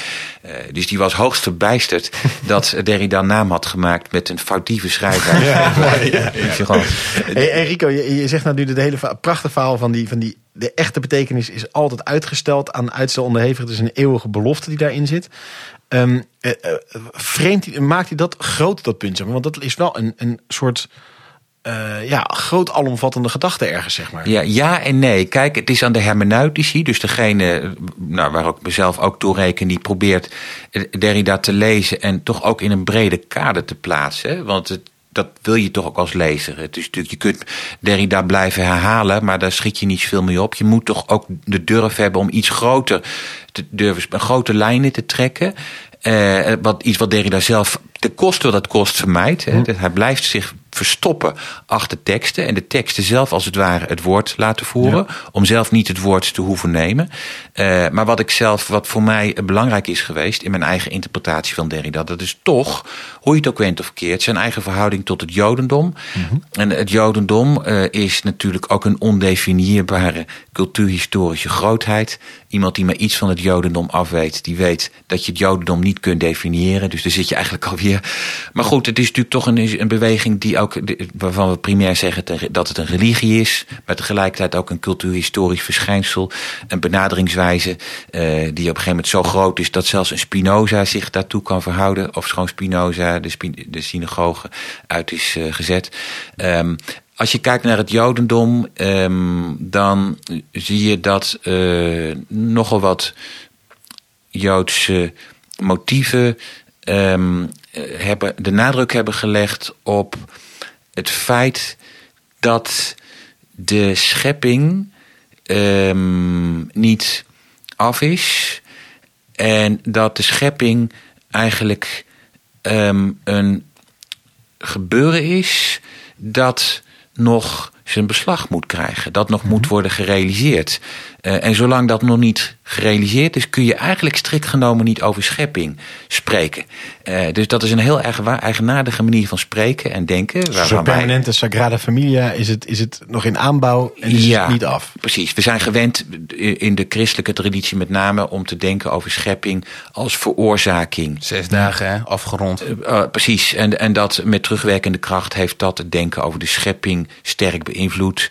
Eh, dus die was hoogst verbijsterd dat Derrida naam had gemaakt met een foutieve schrijver.
Ja, ja. Hey, Enrico, je, je zegt nou nu de hele prachtige verhaal van die, van die... De echte betekenis is altijd uitgesteld aan uitstel onderhevig. Het is een eeuwige belofte die daarin zit. Eh, eh, vreemd, maakt hij dat groot, dat punt? Zeg maar? Want dat is wel een, een soort... eh, ja, groot alomvattende gedachte ergens, zeg maar.
Ja, ja en nee. Kijk, het is aan de hermeneutici, dus degene nou, waar ik mezelf ook toe reken, die probeert Derrida te lezen en toch ook in een brede kader te plaatsen. Want het, dat wil je toch ook als lezer. Het is natuurlijk, je kunt Derrida blijven herhalen, maar daar schiet je niet zoveel mee op. Je moet toch ook de durf hebben om iets groter te durven, grote lijnen te trekken. Uh, wat, iets wat Derrida zelf, de koste wat dat kost, vermijdt. Hè. Hij blijft zich verstoppen achter teksten en de teksten zelf als het ware het woord laten voeren. Om zelf niet het woord te hoeven nemen. Uh, maar wat ik zelf, wat voor mij belangrijk is geweest in mijn eigen interpretatie van Derrida, dat is toch, hoe je het ook went of keert, zijn eigen verhouding tot het Jodendom. Mm -hmm. En het Jodendom uh, is natuurlijk ook een ondefinieerbare cultuurhistorische grootheid. Iemand die maar iets van het Jodendom afweet, die weet dat je het Jodendom niet kunt definiëren. Dus daar zit je eigenlijk alweer. Maar goed, het is natuurlijk toch een, een beweging die ook, waarvan we primair zeggen dat het een religie is, maar tegelijkertijd ook een cultuurhistorisch verschijnsel, een benaderingswijze uh, die op een gegeven moment zo groot is dat zelfs een Spinoza zich daartoe kan verhouden, of schoon Spinoza de, de synagoge uit is uh, gezet. Um, als je kijkt naar het Jodendom, um, dan zie je dat uh, nogal wat Joodse motieven um, hebben, de nadruk hebben gelegd op het feit dat de schepping um, niet af is en dat de schepping eigenlijk um, een gebeuren is dat nog zijn beslag moet krijgen. Dat nog moet worden gerealiseerd. Uh, en zolang dat nog niet gerealiseerd is, kun je eigenlijk strikt genomen niet over schepping spreken. Uh, dus dat is een heel erg eigenaardige manier van spreken en denken.
Zo'n permanente wij... Sagrada Familia is het, is het nog in aanbouw en is ja, het niet af.
Precies. We zijn gewend in de christelijke traditie met name om te denken over schepping als veroorzaking.
Zes dagen hè? afgerond.
Uh, uh, precies. En, en dat met terugwerkende kracht heeft dat het denken over de schepping sterk beïnvloed.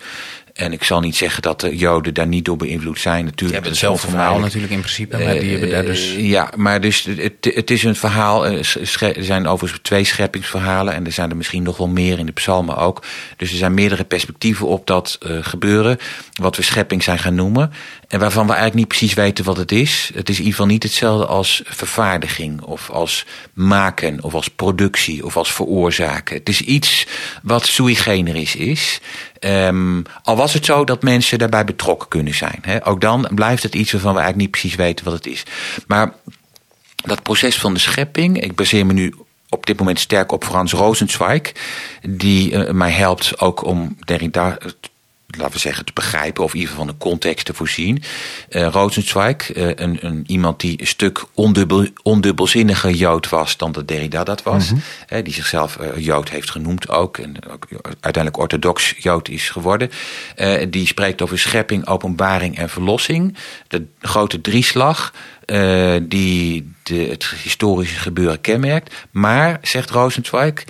En ik zal niet zeggen dat de Joden daar niet door beïnvloed zijn. Natuurlijk,
hebben hetzelfde verhaal natuurlijk in principe. Maar die hebben daar dus...
Ja, maar dus het, het is een verhaal. Er zijn overigens twee scheppingsverhalen. En er zijn er misschien nog wel meer in de psalmen ook. Dus er zijn meerdere perspectieven op dat gebeuren. Wat we schepping zijn gaan noemen. En waarvan we eigenlijk niet precies weten wat het is. Het is in ieder geval niet hetzelfde als vervaardiging. Of als maken. Of als productie. Of als veroorzaken. Het is iets wat sui generis is. Um, al was het zo dat mensen daarbij betrokken kunnen zijn. Hè. Ook dan blijft het iets waarvan we eigenlijk niet precies weten wat het is. Maar dat proces van de schepping, ik baseer me nu op dit moment sterk op Frans Rosenzweig, die uh, mij helpt ook om Derrida laten we zeggen, te begrijpen of in ieder geval van een context te voorzien. Uh, Rosenzweig, uh, een, een, iemand die een stuk ondubbel, ondubbelzinniger Jood was dan dat Derrida dat was. Mm -hmm. uh, die zichzelf Jood heeft genoemd ook. En ook uiteindelijk orthodox Jood is geworden. die spreekt over schepping, openbaring en verlossing. De grote drieslag. die de, het historische gebeuren kenmerkt. Maar, zegt Rosenzweig,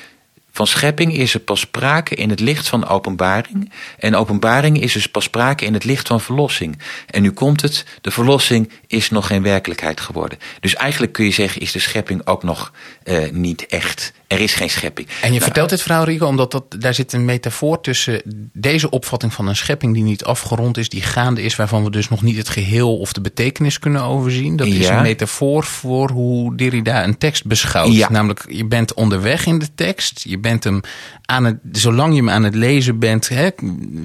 van schepping is er pas sprake in het licht van openbaring. En openbaring is dus pas sprake in het licht van verlossing. En nu komt het, de verlossing is nog geen werkelijkheid geworden. Dus eigenlijk kun je zeggen, is de schepping ook nog uh, niet echt. Er is geen schepping.
En je nou, vertelt dit verhaal, Rico, omdat dat, daar zit een metafoor tussen deze opvatting van een schepping die niet afgerond is, die gaande is, waarvan we dus nog niet het geheel of de betekenis kunnen overzien. Dat is een metafoor voor hoe Derrida een tekst beschouwt. Ja. Namelijk, je bent onderweg in de tekst, je bent hem aan het, zolang je hem aan het lezen bent, hè,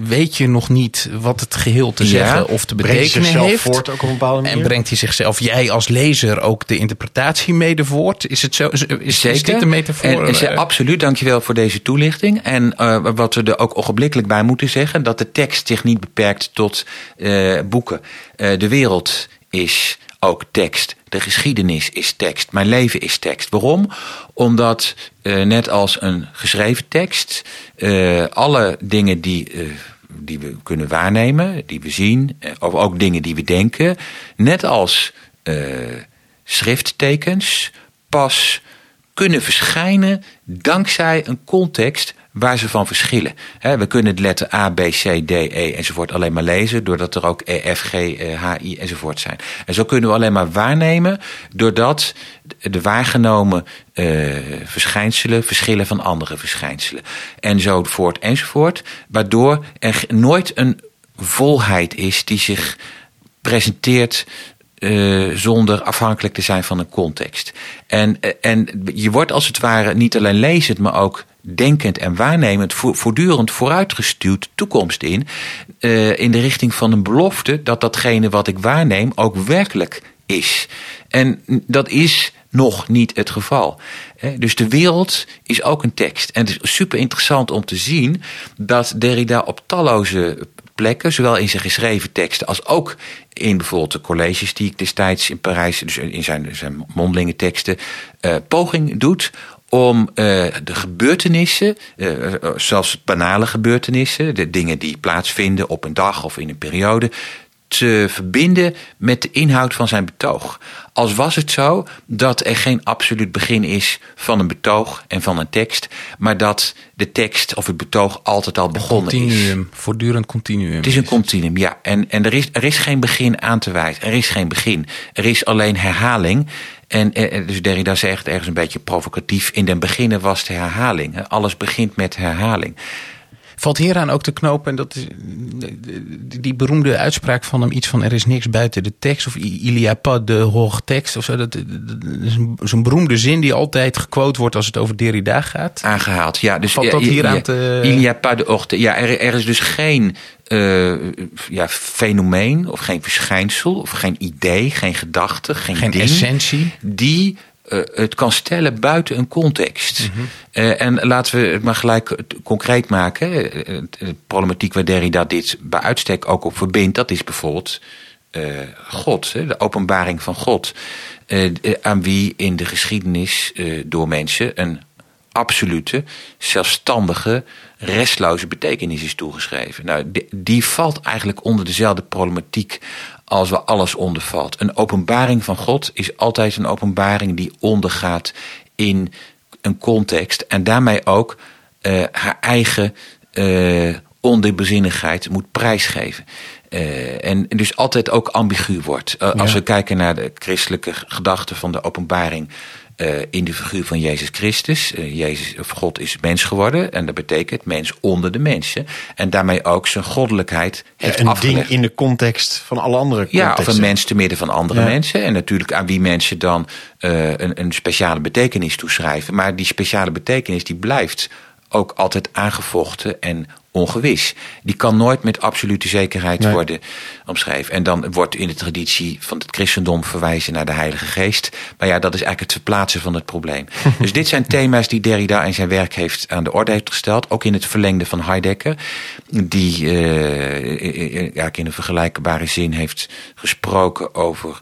weet je nog niet wat het geheel te zeggen of te betekenen heeft.
Voort ook op een bepaalde manier.
En brengt hij zichzelf, jij als lezer, ook de interpretatie mede voort? Is, het zo, is,
Zeker.
is dit een metafoor?
En, en, uh, absoluut, dankjewel voor deze toelichting. En uh, wat we er ook ogenblikkelijk bij moeten zeggen, dat de tekst zich niet beperkt tot uh, boeken. de wereld is ook tekst. De geschiedenis is tekst. Mijn leven is tekst. Waarom? Omdat uh, net als een geschreven tekst, uh, alle dingen die, uh, die we kunnen waarnemen, die we zien, of ook dingen die we denken, net als schrifttekens, pas kunnen verschijnen dankzij een context waar ze van verschillen. we kunnen de letter A, B, C, D, E enzovoort alleen maar lezen... doordat er ook E, F, G, H, I enzovoort zijn. En zo kunnen we alleen maar waarnemen... doordat de waargenomen uh, verschijnselen verschillen van andere verschijnselen. En zo voort enzovoort. Waardoor er nooit een volheid is die zich presenteert uh, zonder afhankelijk te zijn van een context. En, en je wordt als het ware niet alleen lezend, maar ook denkend en waarnemend voortdurend vooruitgestuurd toekomst in. Uh, in de richting van een belofte dat datgene wat ik waarneem ook werkelijk is. En dat is nog niet het geval. Dus de wereld is ook een tekst. En het is super interessant om te zien dat Derrida op talloze plekken, zowel in zijn geschreven teksten als ook in bijvoorbeeld de colleges die ik destijds in Parijs, dus in zijn, zijn mondelinge teksten, uh, poging doet om uh, de gebeurtenissen, uh, zelfs banale gebeurtenissen, de dingen die plaatsvinden op een dag of in een periode, te verbinden met de inhoud van zijn betoog. Als was het zo dat er geen absoluut begin is van een betoog en van een tekst, maar dat de tekst of het betoog altijd al begonnen
continuum, is. Continuum, voortdurend continuum.
Het is een continuum, ja. En, en er, is, er is geen begin aan te wijzen. Er is geen begin. Er is alleen herhaling. En dus Derrida zegt ergens een beetje provocatief: in den beginnen was de herhaling. Alles begint met herhaling.
Valt hieraan ook te knopen, en dat is die beroemde uitspraak van hem, iets van er is niks buiten de tekst, of il y a pas de hoog tekst, of zo. Dat, is een, beroemde zin die altijd gequote wordt als het over Derrida gaat.
Aangehaald, ja. Dus
Valt dat hier aan te...
Il y a pas de hoog Ja, er, er is dus geen uh, ja, fenomeen of geen verschijnsel of geen idee, geen gedachte, geen,
geen
ding,
essentie
die uh, het kan stellen buiten een context. Mm -hmm. uh, en laten we het maar gelijk concreet maken. De problematiek waar Derrida dit bij uitstek ook op verbindt, dat is bijvoorbeeld God, de openbaring van God. aan wie in de geschiedenis door mensen een absolute, zelfstandige, restloze betekenis is toegeschreven. Nou, die, die, valt eigenlijk onder dezelfde problematiek als we alles ondervalt. Een openbaring van God is altijd een openbaring die ondergaat in een context en daarmee ook uh, haar eigen uh, ondeelbezinnigheid moet prijsgeven. Uh, en dus altijd ook ambigu wordt. Uh, als we kijken naar de christelijke gedachte van de openbaring in de figuur van Jezus Christus. Uh, Jezus, of God is mens geworden en dat betekent mens onder de mensen. En daarmee ook zijn goddelijkheid heeft
ja, een
afgelegd.
ding in de context van alle andere
Ja,
contexten.
of een mens te midden van andere ja. mensen. En natuurlijk aan wie mensen dan uh, een, een speciale betekenis toeschrijven. Maar die speciale betekenis die blijft ook altijd aangevochten en ongewis. Die kan nooit met absolute zekerheid nee. worden omschreven. En dan wordt in de traditie van het christendom verwijzen naar de Heilige Geest. Maar ja, dat is eigenlijk het verplaatsen van het probleem. dus dit zijn thema's die Derrida in zijn werk heeft aan de orde heeft gesteld. Ook in het verlengde van Heidegger. Die uh, ja, in een vergelijkbare zin heeft gesproken over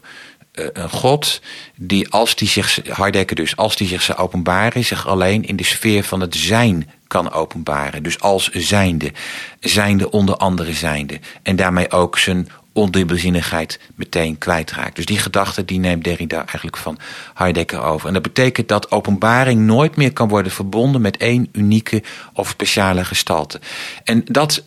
een God die als die zich, Heidegger dus, als die zich zou openbaren, zich alleen in de sfeer van het zijn kan openbaren. Dus als zijnde, zijnde onder andere zijnde. En daarmee ook zijn ondubbelzinnigheid meteen kwijtraakt. Dus die gedachte die neemt Derrida eigenlijk van Heidegger over. En dat betekent dat openbaring nooit meer kan worden verbonden met één unieke of speciale gestalte. En dat,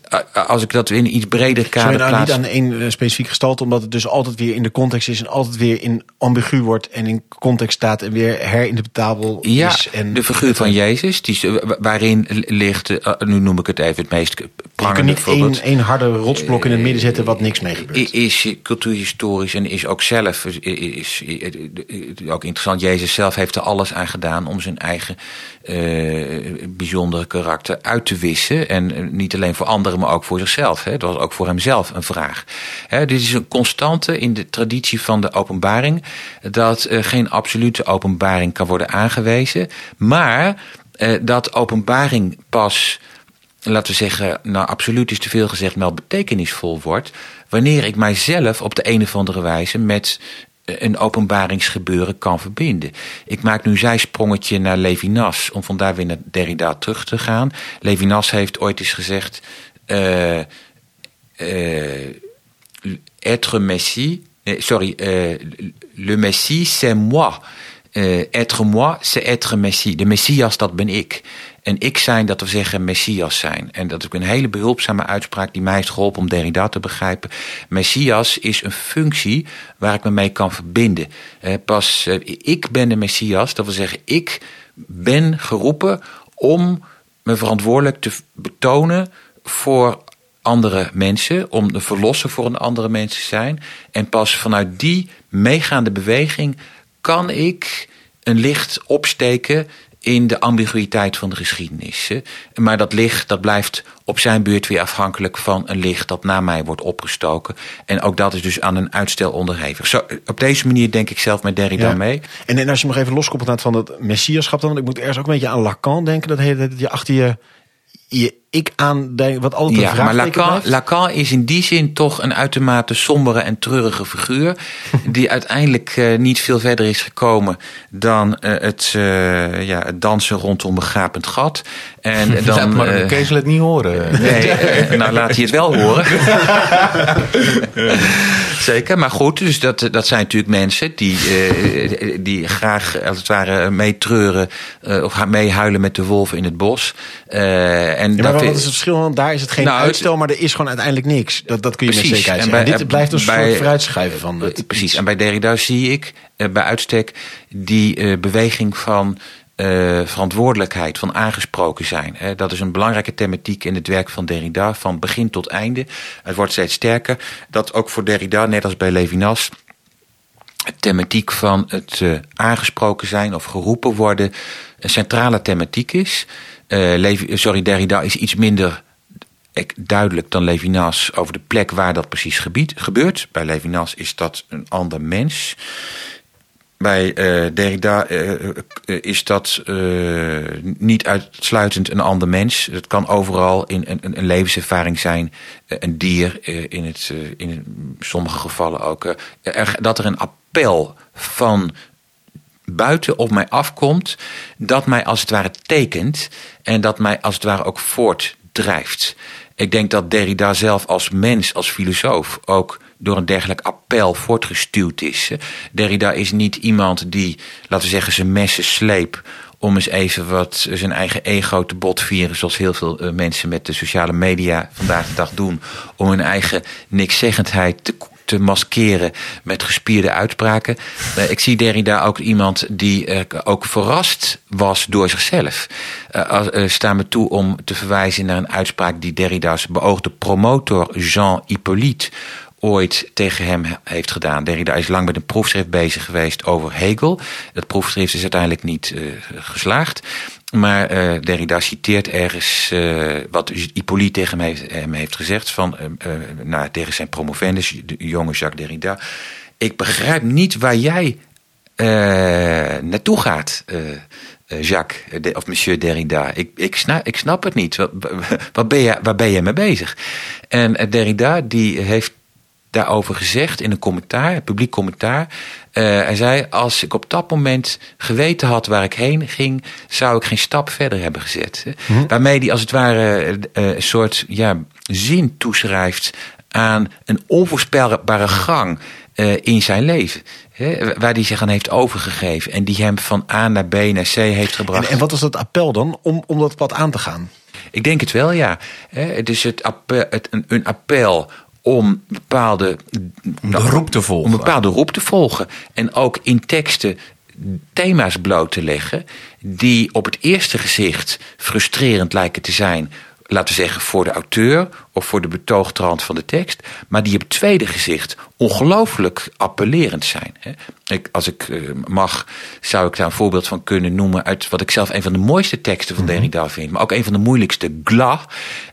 als ik dat in iets breder kader
Zou je nou
plaats...
niet aan één specifiek gestalte, omdat het dus altijd weer in de context is en altijd weer in ambigu wordt en in context staat en weer herinterpretabel
ja,
is. En
de figuur van Jezus, die, waarin ligt, nu noem ik het even het meest prangende
Je kunt niet één, één harde rotsblok in het midden zetten wat niks mee gebeurt
is cultuurhistorisch en is ook zelf is, ook interessant. Jezus zelf heeft er alles aan gedaan om zijn eigen uh, bijzondere karakter uit te wissen. En niet alleen voor anderen, maar ook voor zichzelf. Hè. Was ook voor hemzelf een vraag. Hè, dit is een constante in de traditie van de openbaring. Dat uh, geen absolute openbaring kan worden aangewezen. Maar dat openbaring pas laten we zeggen, nou absoluut is te veel gezegd, maar betekenisvol wordt. Wanneer ik mijzelf op de een of andere wijze met een openbaringsgebeuren kan verbinden. Ik maak nu zijsprongetje naar Levinas, om vandaar weer naar Derrida terug te gaan. Levinas heeft ooit eens gezegd, uh, uh, être Messie, sorry, le Messie c'est moi. Uh, être moi, c'est être Messie. De Messias, dat ben ik. En ik zijn, dat we zeggen Messias zijn. En dat is een hele behulpzame uitspraak die mij heeft geholpen om Derrida te begrijpen. Messias is een functie waar ik me mee kan verbinden. Uh, pas, uh, ik ben de Messias, dat wil zeggen, ik ben geroepen om me verantwoordelijk te betonen voor andere mensen, om de verlosser voor een andere mensen te zijn. En pas vanuit die meegaande beweging kan ik een licht opsteken in de ambiguïteit van de geschiedenis. Maar dat licht dat blijft op zijn beurt weer afhankelijk van een licht dat na mij wordt opgestoken. En ook dat is dus aan een uitstel onderhevig. Zo, op deze manier denk ik zelf met Derrida
Ja.
mee.
En, en als je nog even loskoppelt van dat messiaschap dan, want ik moet ergens ook een beetje aan Lacan denken, dat hele dat je achter je, je ik aan wat altijd een
Ja, maar
vraagteken
Lacan. Lacan is in die zin toch een uitermate sombere en treurige figuur. die uiteindelijk eh, niet veel verder is gekomen dan eh, het, eh, ja, het dansen rondom een gapend gat. En
Dan, maar
eh,
Kees het niet horen.
Nee, nou laat hij het wel horen. Zeker, maar goed, dus dat, dat zijn natuurlijk mensen die, eh, die graag als het ware meetreuren of meehuilen met de wolven in het bos. Eh, en
Ja, maar
dat
wat
is-
het verschil? Want daar is het geen
Nou, het-
uitstel, maar er is gewoon uiteindelijk niks. Dat, dat kun je met
Precies.
zekerheid
En
zeggen.
bij-
Dit blijft een
bij-
soort vooruitschrijven van het
Eh, Precies.
iets.
En bij Derrida zie ik eh, bij uitstek die eh, beweging van eh, verantwoordelijkheid, van aangesproken zijn. Hè. Dat is een belangrijke thematiek in het werk van Derrida, van begin tot einde. Het wordt steeds sterker. Dat ook voor Derrida, net als bij Levinas, thematiek van het eh, aangesproken zijn of geroepen worden een centrale thematiek is. Eh, Levi- sorry, Derrida is iets minder duidelijk dan Levinas over de plek waar dat precies gebied, gebeurt. Bij Levinas is dat een ander mens. Bij eh, Derrida eh, eh, is dat eh, niet uitsluitend een ander mens. Het kan overal in een, een, levenservaring zijn. Eh, een dier, eh, in, het, eh, in sommige gevallen ook. eh, dat er een appel van buiten op mij afkomt, dat mij als het ware tekent en dat mij als het ware ook voortdrijft. Ik denk dat Derrida zelf als mens, als filosoof, ook door een dergelijk appel voortgestuwd is. Derrida is niet iemand die, laten we zeggen, zijn messen sleep om eens even wat zijn eigen ego te botvieren, zoals heel veel eh, mensen met de sociale media vandaag de dag doen, om hun eigen nikszeggendheid te te maskeren met gespierde uitspraken. Eh, ik zie Derrida ook iemand die eh, ook verrast was door zichzelf. Eh, sta me toe om te verwijzen naar een uitspraak die Derrida's beoogde promotor Jean Hippolyte ooit tegen hem he- heeft gedaan. Derrida is lang met een proefschrift bezig geweest over Hegel. Het proefschrift is uiteindelijk niet geslaagd. Maar eh, Derrida citeert ergens eh, wat Hippolyte tegen hem heeft, hem heeft gezegd... Van, eh, eh, nou, tegen zijn promovendus, de jonge Jacques Derrida... ik begrijp niet waar jij eh, naartoe gaat... eh, eh, Jacques, eh, of monsieur Derrida. Ik, ik, snap, ik snap het niet. Wat, wat ben je, waar ben je mee bezig? En eh, Derrida die heeft daarover gezegd in een commentaar, een publiek commentaar. Eh, hij zei, als ik op dat moment geweten had waar ik heen ging... zou ik geen stap verder hebben gezet. hè. Waarmee hij als het ware eh, een soort ja, zin toeschrijft... aan een onvoorspelbare gang eh, in zijn leven. waar hij zich aan heeft overgegeven. En die hem van A naar B naar C heeft gebracht.
En, en wat was dat appel dan om, om dat pad aan te gaan?
Ik denk het wel, ja. Hè, Het is het appel, het, een, een appel om bepaalde nou,
roep te volgen.
Om een bepaalde roep te volgen. En ook in teksten thema's bloot te leggen die op het eerste gezicht frustrerend lijken te zijn. Laten we zeggen voor de auteur of voor de betoogtrand van de tekst. Maar die op het tweede gezicht ongelooflijk appellerend zijn. Ik, als ik eh, mag, zou ik daar een voorbeeld van kunnen noemen... uit wat ik zelf een van de mooiste teksten van Derrida vind. Maar ook een van de moeilijkste, Gla.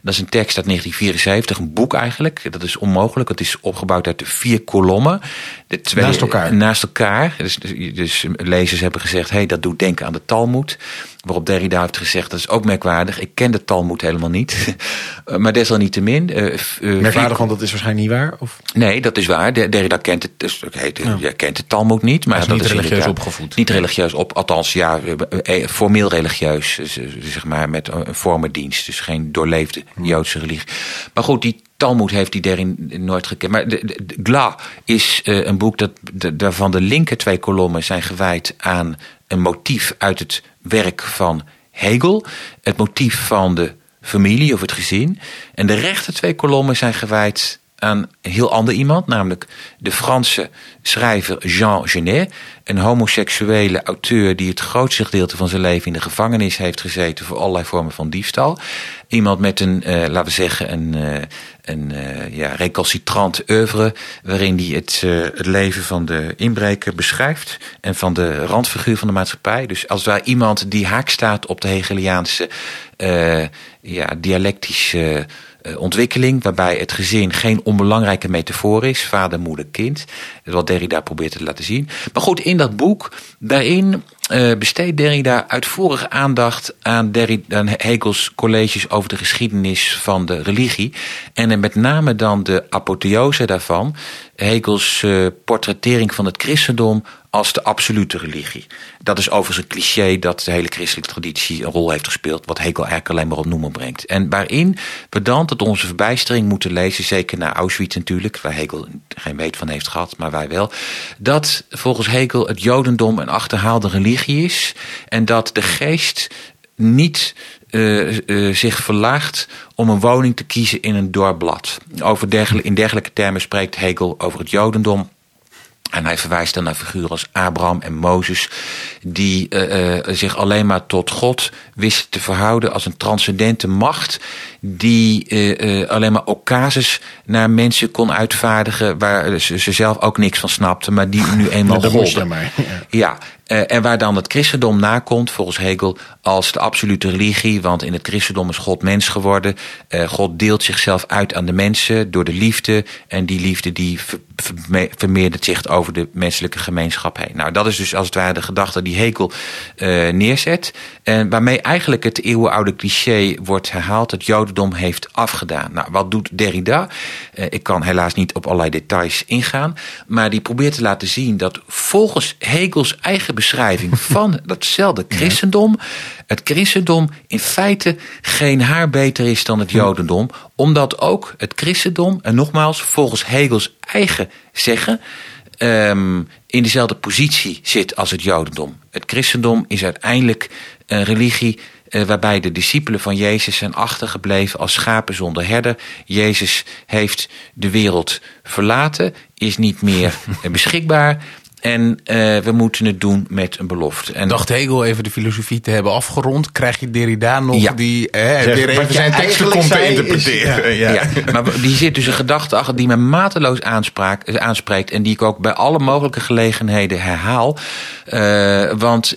Dat is een tekst uit 1974, een boek eigenlijk. Dat is onmogelijk. Het is opgebouwd uit vier kolommen. De twee,
Naast elkaar.
Naast elkaar. Dus, dus, dus lezers hebben gezegd, hey, dat doet denken aan de Talmud. Waarop Derrida heeft gezegd, dat is ook merkwaardig. Ik ken de Talmud helemaal niet. maar desalniettemin... eh, eh,
Merkwaardig, want dat is waarschijnlijk niet waar? Of?
Nee, dat is waar. Der- Derrida kent het, dus, de- ja, kent het Talmud niet. Maar
is
dat
niet religieus
inderdaad-
opgevoed.
Niet religieus op, althans ja, eh, eh, formeel religieus. eh, zeg maar met een vormendienst. Dus geen doorleefde Joodse religie. Maar goed, die Talmud heeft die daarin nooit gekend. Maar de, de, de Gla is eh, een boek dat de, daarvan de linker twee kolommen zijn gewijd aan een motief uit het werk van Hegel. Het motief van de familie of het gezin. En de rechter twee kolommen zijn gewijd aan een heel ander iemand, namelijk de Franse schrijver Jean Genet. Een homoseksuele auteur die het grootste gedeelte van zijn leven in de gevangenis heeft gezeten voor allerlei vormen van diefstal. Iemand met een, uh, laten we zeggen, een, uh, een uh, ja, recalcitrant oeuvre. waarin hij het, het leven van de inbreker beschrijft. en van de randfiguur van de maatschappij. Dus als daar iemand die haak staat op de Hegeliaanse ja, dialectische ontwikkeling, waarbij het gezin geen onbelangrijke metafoor is, vader, moeder, kind. Wat Derrida probeert te laten zien. Maar goed, in dat boek, daarin uh, besteedt Derrida uitvoerige aandacht aan, Derrida, aan Hegels colleges over de geschiedenis van de religie. En met name dan de apotheose daarvan, Hegels portrettering van het christendom als de absolute religie. Dat is overigens een cliché dat de hele christelijke traditie een rol heeft gespeeld, wat Hegel eigenlijk alleen maar op noemen brengt. En waarin we dan tot onze verbijstering moeten lezen, zeker naar Auschwitz natuurlijk, waar Hegel geen weet van heeft gehad, maar wij wel, dat volgens Hegel het Jodendom een achterhaalde religie is en dat de geest niet uh, uh, zich verlaagt om een woning te kiezen in een dorpblad. Over in dergelijke termen spreekt Hegel over het Jodendom. En hij verwijst dan naar figuren als Abraham en Mozes, die uh, uh, zich alleen maar tot God wisten te verhouden als een transcendente macht, die uh, alleen maar occasus naar mensen kon uitvaardigen waar ze, ze, zelf ook niks van snapten, maar die nu eenmaal
ja,
golden. Ja. ja. En waar dan het christendom nakomt, volgens Hegel, als de absolute religie. Want in het christendom is God mens geworden. Uh, God deelt zichzelf uit aan de mensen door de liefde. En die liefde die ver, ver, vermeerdert zich over de menselijke gemeenschap heen. Nou, dat is dus als het ware de gedachte die Hegel uh, neerzet. En waarmee eigenlijk het eeuwenoude cliché wordt herhaald. Het jodendom heeft afgedaan. Nou, wat doet Derrida? Ik kan helaas niet op allerlei details ingaan. Maar die probeert te laten zien dat volgens Hegels eigen beschrijving van datzelfde christendom het christendom in feite geen haar beter is dan het jodendom, omdat ook het christendom, en nogmaals, volgens Hegels eigen zeggen, um, in dezelfde positie zit als het jodendom. Het christendom is uiteindelijk een religie uh, waarbij de discipelen van Jezus zijn achtergebleven als schapen zonder herder. Jezus heeft de wereld verlaten, is niet meer beschikbaar. En uh, we moeten het doen met een belofte. En
Dacht Hegel even de filosofie te hebben afgerond, krijg je Derrida nog
ja.
die eh, weer even zijn teksten komt te interpreteren.
Is, ja. Ja. ja. maar die zit dus een gedachte achter die me mateloos aanspraak, aanspreekt en die ik ook bij alle mogelijke gelegenheden herhaal. Uh, want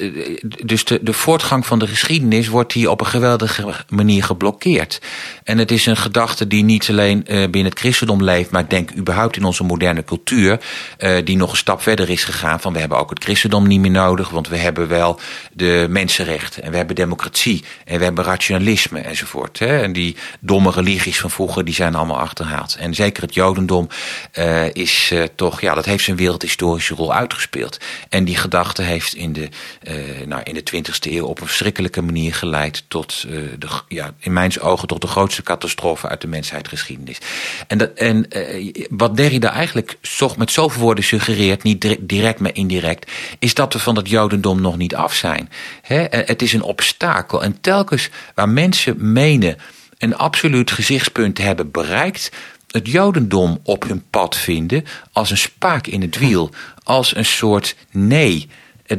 dus de, de voortgang van de geschiedenis wordt hier op een geweldige manier geblokkeerd. En het is een gedachte die niet alleen uh, binnen het christendom leeft, maar ik denk überhaupt in onze moderne cultuur, uh, die nog een stap verder is gegaan. Van we hebben ook het christendom niet meer nodig, want we hebben wel de mensenrechten en we hebben democratie en we hebben rationalisme enzovoort. Hè. En die domme religies van vroeger, die zijn allemaal achterhaald. En zeker het jodendom uh, is uh, toch, ja, dat heeft zijn wereldhistorische rol uitgespeeld. En die gedachte heeft in de, uh, nou, in de 20e eeuw op een verschrikkelijke manier geleid tot, de, ja, in mijn ogen, tot de grootste catastrofe uit de mensheidgeschiedenis. En, dat, en wat Derrida eigenlijk zo, met zoveel woorden suggereert, niet direct maar indirect, is dat we van het jodendom nog niet af zijn. He, het is een obstakel. En telkens waar mensen menen een absoluut gezichtspunt te hebben bereikt, het jodendom op hun pad vinden als een spaak in het wiel, als een soort nee.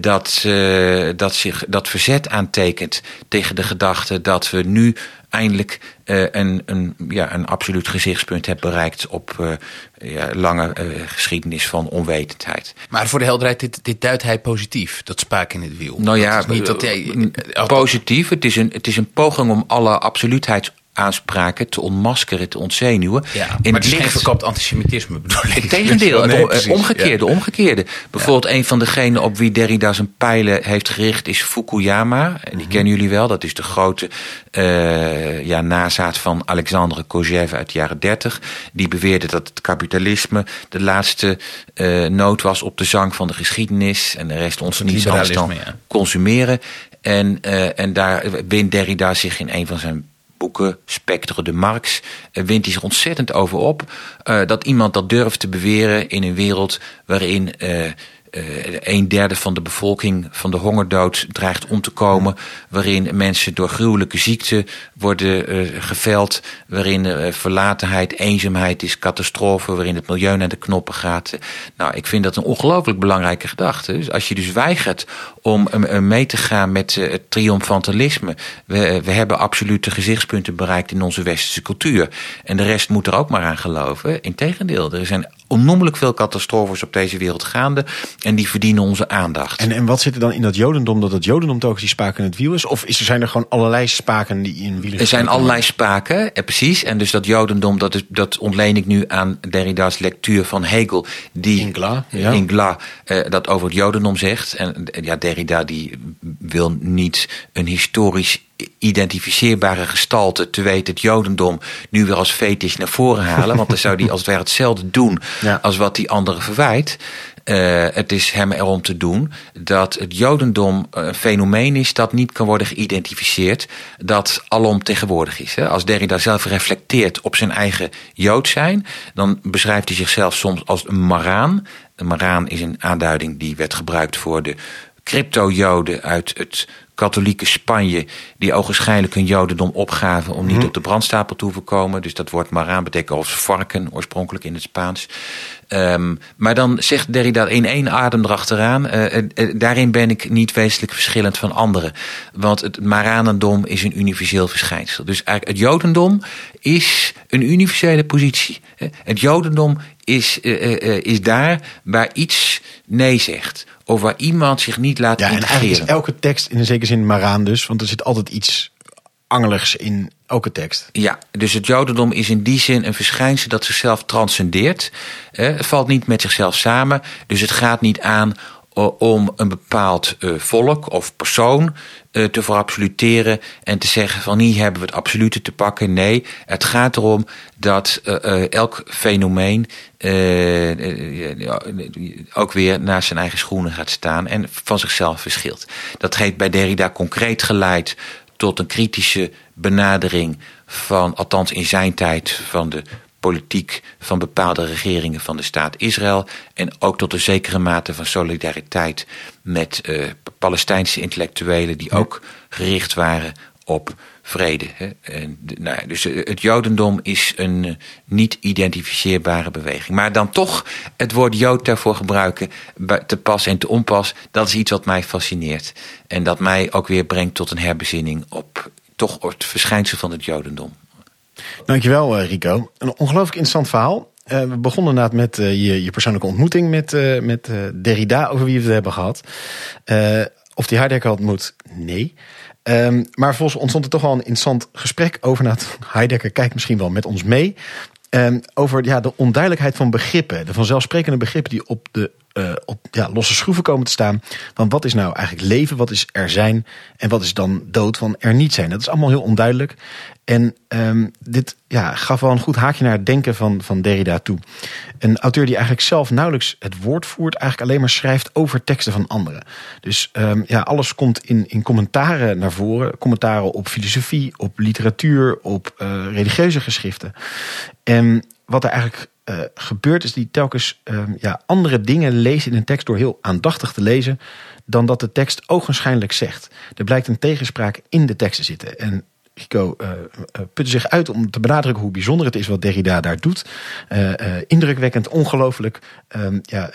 Dat, uh, dat, zich, dat verzet aantekent tegen de gedachte dat we nu eindelijk uh, een, een, ja, een absoluut gezichtspunt hebt bereikt op uh, ja, lange uh, geschiedenis van onwetendheid.
Maar voor de helderheid, dit, dit duidt hij positief, dat spaak in het wiel.
Nou ja,
dat niet dat hij,
positief. Het is, een, het is een poging om alle absoluutheids aanspraken te ontmaskeren, te ontzenuwen.
Ja, maar het geen verkapt antisemitisme bedoel ik.
Het tegendeel, nee, het omgekeerde, ja. omgekeerde. Bijvoorbeeld ja. een van degenen op wie Derrida zijn pijlen heeft gericht is Fukuyama. Die mm -hmm. kennen jullie wel, dat is de grote uh, ja, nazaat van Alexandre Kojève uit de jaren 30. Die beweerde dat het kapitalisme de laatste uh, noot was op de zang van de geschiedenis. En de rest ons niet anders dan consumeren. En, uh, en daar wint Derrida zich in een van zijn boeken, Spectre de Marx, wint hij zich ontzettend over op. Uh, dat iemand dat durft te beweren in een wereld waarin eh, een derde van de bevolking van de hongerdood dreigt om te komen. Waarin mensen door gruwelijke ziekten worden uh, geveld. Waarin uh, verlatenheid, eenzaamheid is, catastrofe. Waarin het milieu naar de knoppen gaat. Nou, ik vind dat een ongelooflijk belangrijke gedachte. Dus als je dus weigert om mee te gaan met het triomfantalisme. We, we hebben absolute gezichtspunten bereikt in onze westerse cultuur. En de rest moet er ook maar aan geloven. Integendeel, er zijn onnoemelijk veel catastrofes op deze wereld gaande. En die verdienen onze aandacht.
En, en wat zit er dan in dat jodendom? Dat het jodendom telkens die spaken in het wiel is? Of is, zijn er gewoon allerlei spaken die in wielen
Er zijn allerlei spaken, eh, precies. En dus dat jodendom, dat, is, dat ontleen ik nu aan Derrida's lectuur van Hegel. Die
Ingla, ja.
Ingla eh, dat over het jodendom zegt. En ja, Derrida die wil niet een historisch identificeerbare gestalte, te weten het Jodendom, nu weer als fetisch naar voren halen. Want dan zou die als het ware hetzelfde doen
Ja.
als wat die anderen verwijt. Eh, het is hem erom te doen dat het Jodendom een fenomeen is dat niet kan worden geïdentificeerd, dat alomtegenwoordig is. Hè. Als Derrida zelf reflecteert op zijn eigen Jood zijn, dan beschrijft hij zichzelf soms als een maraan. Een maraan is een aanduiding die werd gebruikt voor de crypto-Joden uit het katholieke Spanje, die ogenschijnlijk hun Jodendom opgaven om niet op de brandstapel te hoeven komen. Dus dat woord maraan betekent als varken, oorspronkelijk in het Spaans. Um, maar dan zegt Derrida in één adem erachteraan, uh, uh, daarin ben ik niet wezenlijk verschillend van anderen. Want het Maranendom is een universeel verschijnsel. Dus eigenlijk het Jodendom is een universele positie. Het Jodendom is, is daar waar iets nee zegt. Of waar iemand zich niet laat
Ja, en
integreren.
eigenlijk is elke tekst in een zekere zin maraan dus. Want er zit altijd iets angeligs in elke tekst.
Ja, dus het Jodendom is in die zin een verschijnsel dat zichzelf transcendeert. Eh, het valt niet met zichzelf samen. Dus het gaat niet aan om een bepaald eh, volk of persoon eh, te verabsoluteren en te zeggen van hier hebben we het absolute te pakken. Nee, het gaat erom dat eh, eh, elk fenomeen eh, eh, ook weer naast zijn eigen schoenen gaat staan en van zichzelf verschilt. Dat heeft bij Derrida concreet geleid tot een kritische benadering van, althans in zijn tijd, van de politiek van bepaalde regeringen van de staat Israël. En ook tot een zekere mate van solidariteit met uh, Palestijnse intellectuelen die ook gericht waren op vrede. Hè. En, nou, dus het Jodendom is een uh, niet identificeerbare beweging. Maar dan toch het woord Jood daarvoor gebruiken, te pas en te onpas, dat is iets wat mij fascineert. En dat mij ook weer brengt tot een herbezinning op toch het verschijnsel van het Jodendom.
Dankjewel Rico. Een ongelooflijk interessant verhaal. Uh, we begonnen inderdaad met uh, je, je, persoonlijke ontmoeting met, met Derrida, over wie we het hebben gehad. of die Heidegger had ontmoet? Nee. Um, maar volgens ontstond er toch wel een interessant gesprek over. Nou, Heidegger kijkt misschien wel met ons mee. Um, over ja, de onduidelijkheid van begrippen. De vanzelfsprekende begrippen die op, de, uh, op ja, losse schroeven komen te staan. Van wat is nou eigenlijk leven, wat is er zijn en wat is dan dood van er niet zijn. Dat is allemaal heel onduidelijk. En um, dit ja, gaf wel een goed haakje naar het denken van, van Derrida toe. Een auteur die eigenlijk zelf nauwelijks het woord voert, eigenlijk alleen maar schrijft over teksten van anderen. Dus um, ja, alles komt in, in commentaren naar voren. Commentaren op filosofie, op literatuur, op uh, religieuze geschriften. En wat er eigenlijk uh, gebeurt is die telkens um, ja, andere dingen leest in een tekst door heel aandachtig te lezen dan dat de tekst ogenschijnlijk zegt. Er blijkt een tegenspraak in de tekst te zitten. En Rico uh, putte zich uit om te benadrukken hoe bijzonder het is wat Derrida daar doet. Indrukwekkend, ongelooflijk, ja,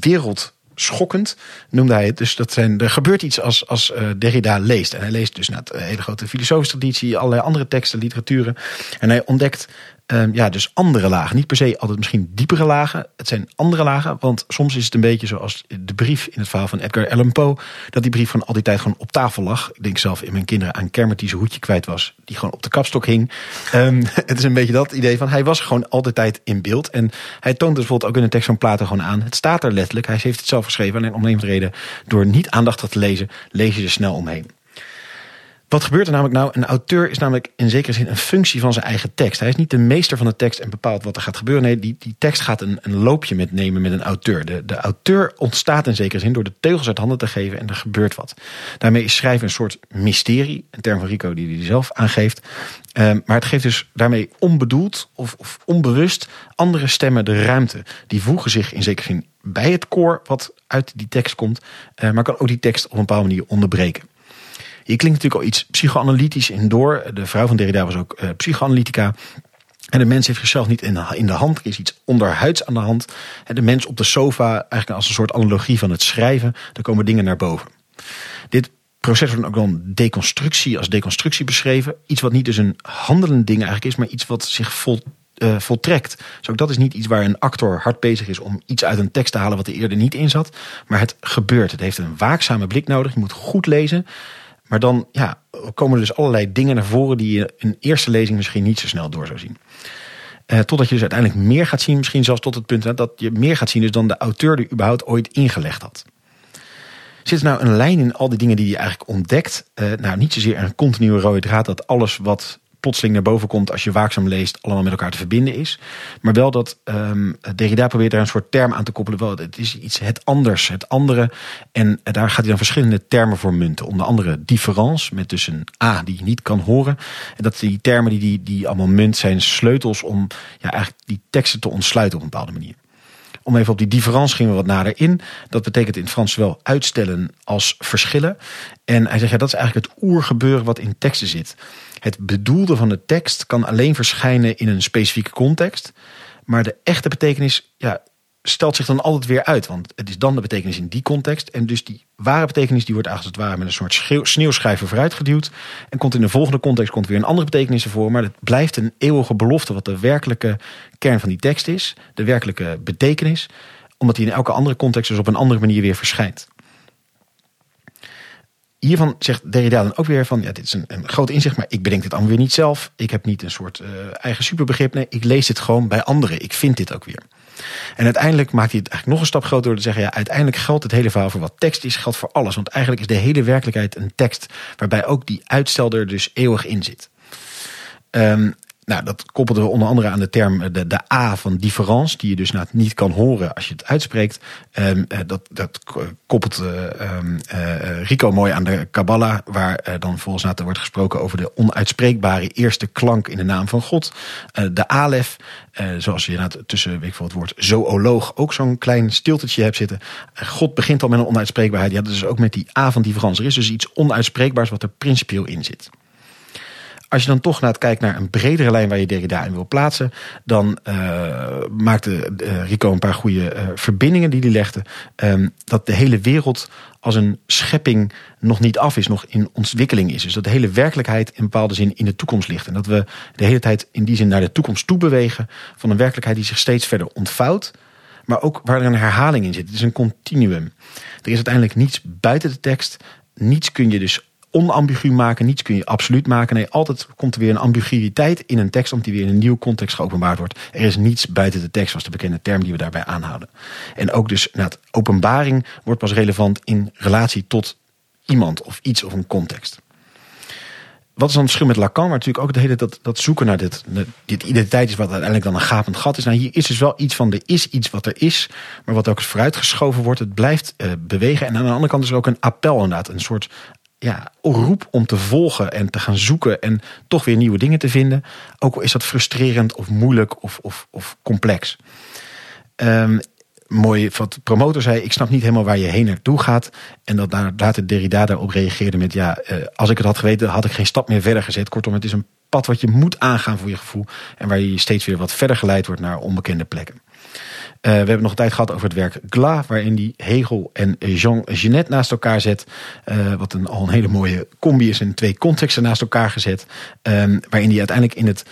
wereldschokkend noemde hij het. Dus dat zijn, er gebeurt iets als, als Derrida leest. En hij leest dus naar een hele grote filosofische traditie, allerlei andere teksten, literaturen. En hij ontdekt Um, ja, dus andere lagen. Niet per se altijd misschien diepere lagen. Het zijn andere lagen. Want soms is het een beetje zoals de brief in het verhaal van Edgar Allan Poe. Dat die brief van al die tijd gewoon op tafel lag. Ik denk zelf in mijn kinderen aan Kermit die zijn hoedje kwijt was. Die gewoon op de kapstok hing. Um, het is een beetje dat idee van hij was gewoon altijd tijd in beeld. En hij toont dus bijvoorbeeld ook in de tekst van Plato gewoon aan. Het staat er letterlijk. Hij heeft het zelf geschreven. Alleen om een reden. Door niet aandachtig te lezen, lees je er snel omheen. Wat gebeurt er namelijk nou? Een auteur is namelijk in zekere zin een functie van zijn eigen tekst. Hij is niet de meester van de tekst en bepaalt wat er gaat gebeuren. Nee, die, die tekst gaat een, een loopje met nemen met een auteur. De, de auteur ontstaat in zekere zin door de teugels uit handen te geven en er gebeurt wat. Daarmee is schrijven een soort mysterie, een term van Rico die hij zelf aangeeft. Um, maar het geeft dus daarmee onbedoeld of, of onbewust andere stemmen de ruimte. Die voegen zich in zekere zin bij het koor wat uit die tekst komt, uh, maar kan ook die tekst op een bepaalde manier onderbreken. Hier klinkt natuurlijk al iets psychoanalytisch in door. De vrouw van Derrida was ook uh, psychoanalytica. En de mens heeft zichzelf niet in de, hand. Er is iets onderhuids aan de hand. De mens op de sofa, eigenlijk als een soort analogie van het schrijven. Daar komen dingen naar boven. Dit proces wordt ook dan deconstructie als deconstructie beschreven. Iets wat niet dus een handelend ding eigenlijk is, maar iets wat zich vol, uh, voltrekt. Dus ook dat is niet iets waar een actor hard bezig is om iets uit een tekst te halen wat er eerder niet in zat. Maar het gebeurt. Het heeft een waakzame blik nodig. Je moet goed lezen. Maar dan ja, komen er dus allerlei dingen naar voren die je in eerste lezing misschien niet zo snel door zou zien. Uh, totdat je dus uiteindelijk meer gaat zien, misschien zelfs tot het punt dat je meer gaat zien dus dan de auteur die überhaupt ooit ingelegd had. Zit er nou een lijn in al die dingen die je eigenlijk ontdekt? Uh, nou, niet zozeer een continue rode draad dat alles wat plotseling naar boven komt als je waakzaam leest, allemaal met elkaar te verbinden is. Maar wel dat um, Derrida probeert daar een soort term aan te koppelen. Wel, het is iets het anders, het andere. En daar gaat hij dan verschillende termen voor munten. Onder andere difference, met dus een A die je niet kan horen. En dat die termen die, die, die allemaal munt zijn sleutels om ja, eigenlijk die teksten te ontsluiten op een bepaalde manier. Om even op die difference gingen we wat nader in. Dat betekent in het Frans zowel uitstellen als verschillen. En hij zegt, ja, dat is eigenlijk het oergebeuren wat in teksten zit. Het bedoelde van de tekst kan alleen verschijnen in een specifieke context. Maar de echte betekenis ja, stelt zich dan altijd weer uit. Want het is dan de betekenis in die context. En dus die ware betekenis die wordt eigenlijk het ware met een soort sneeuwschrijver vooruitgeduwd. En komt in de volgende context komt weer een andere betekenis ervoor. Maar het blijft een eeuwige belofte wat de werkelijke kern van die tekst is. De werkelijke betekenis. Omdat die in elke andere context dus op een andere manier weer verschijnt hiervan zegt Derrida dan ook weer van, ja, dit is een, een groot inzicht, maar ik bedenk dit allemaal weer niet zelf. Ik heb niet een soort uh, eigen superbegrip. Nee, ik lees dit gewoon bij anderen. Ik vind dit ook weer. En uiteindelijk maakt hij het eigenlijk nog een stap groter door te zeggen, ja, uiteindelijk geldt het hele verhaal voor wat tekst is, geldt voor alles. Want eigenlijk is de hele werkelijkheid een tekst waarbij ook die uitstel er dus eeuwig in zit. Um, nou, dat koppelden we onder andere aan de term eh, de, de A van difference, die je dus niet kan horen als je het uitspreekt. Um, dat, dat koppelt uh, uh, Rico mooi aan de Kabbalah, waar dan volgens nou wordt gesproken over de onuitspreekbare eerste klank in de naam van God. de Alef, zoals je inderdaad tussen, weet ik veel het woord, zooloog ook zo'n klein stiltetje hebt zitten. God begint al met een onuitspreekbaarheid. Ja, dus ook met die A van difference. Er is dus iets onuitspreekbaars wat er principieel in zit. Als je dan toch naar het kijkt naar een bredere lijn waar je Derrida in wil plaatsen, dan uh, maakte uh, Rico een paar goede uh, verbindingen die hij legde. Um, dat de hele wereld als een schepping nog niet af is, nog in ontwikkeling is. Dus dat de hele werkelijkheid in bepaalde zin in de toekomst ligt. En dat we de hele tijd in die zin naar de toekomst toe bewegen van een werkelijkheid die zich steeds verder ontvouwt. Maar ook waar er een herhaling in zit. Het is een continuum. Er is uiteindelijk niets buiten de tekst. Niets kun je dus onambigu maken. Niets kun je absoluut maken. Nee, altijd komt er weer een ambiguïteit in een tekst, omdat die weer in een nieuwe context geopenbaard wordt. Er is niets buiten de tekst, was de bekende term die we daarbij aanhouden. En ook dus, nou, openbaring wordt pas relevant in relatie tot iemand of iets of een context. Wat is dan het verschil met Lacan, maar natuurlijk ook de hele dat, dat zoeken naar dit, dit identiteit is wat uiteindelijk dan een gapend gat is. Nou, hier is dus wel iets van, er is iets wat er is, maar wat ook vooruitgeschoven wordt. Het blijft uh, bewegen. En aan de andere kant is er ook een appel inderdaad, een soort ja, roep om te volgen en te gaan zoeken en toch weer nieuwe dingen te vinden. Ook al is dat frustrerend of moeilijk of, of, of complex. Um, mooi wat promotor zei, ik snap niet helemaal waar je heen naartoe gaat. En dat daar later Derrida daarop reageerde met, ja, uh, als ik het had geweten, had ik geen stap meer verder gezet. Kortom, het is een pad wat je moet aangaan voor je gevoel. En waar je steeds weer wat verder geleid wordt naar onbekende plekken. Uh, we hebben nog tijd gehad over het werk Gla, waarin die Hegel en Jean Genet naast elkaar zet. Uh, wat een, al een hele mooie combi is in twee contexten naast elkaar gezet. Um, waarin die uiteindelijk in het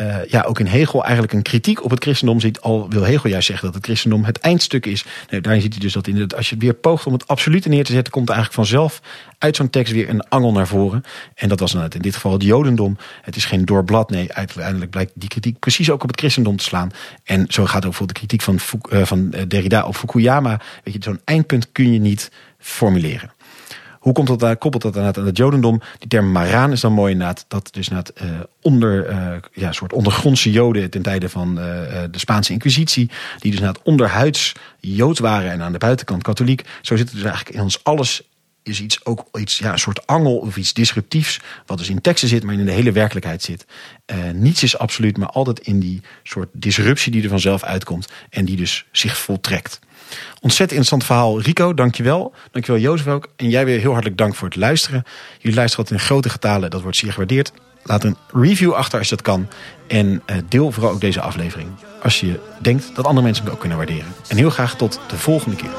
uh, ja, ook in Hegel eigenlijk een kritiek op het christendom ziet. Al wil Hegel juist zeggen dat het christendom het eindstuk is. Nee, daarin ziet hij dus dat in als je het weer poogt om het absolute neer te zetten, komt er eigenlijk vanzelf uit zo'n tekst weer een angel naar voren. En dat was dan in dit geval het jodendom. Het is geen doorblad. Nee, uiteindelijk blijkt die kritiek precies ook op het christendom te slaan. En zo gaat ook voor de kritiek van, uh, van Derrida op Fukuyama. Weet je, zo'n eindpunt kun je niet formuleren. Hoe komt dat, daar, koppelt dat aan het Jodendom? Die term Maraan is dan mooi inderdaad. Dat dus inderdaad uh, onder, uh, ja, soort ondergrondse Joden ten tijde van de Spaanse Inquisitie. Die dus inderdaad onderhuids Jood waren en aan de buitenkant katholiek. Zo zit het dus eigenlijk in ons alles is iets ook iets, ja, een soort angel of iets disruptiefs. Wat dus in teksten zit, maar in de hele werkelijkheid zit. Niets is absoluut, maar altijd in die soort disruptie die er vanzelf uitkomt. En die dus zich voltrekt. Ontzettend interessant verhaal. Rico, dankjewel. Dankjewel Jozef ook. En jij weer heel hartelijk dank voor het luisteren. Jullie luisteren altijd in grote getalen. Dat wordt zeer gewaardeerd. Laat een review achter als dat kan. En uh, deel vooral ook deze aflevering. Als je denkt dat andere mensen hem ook kunnen waarderen. En heel graag tot de volgende keer.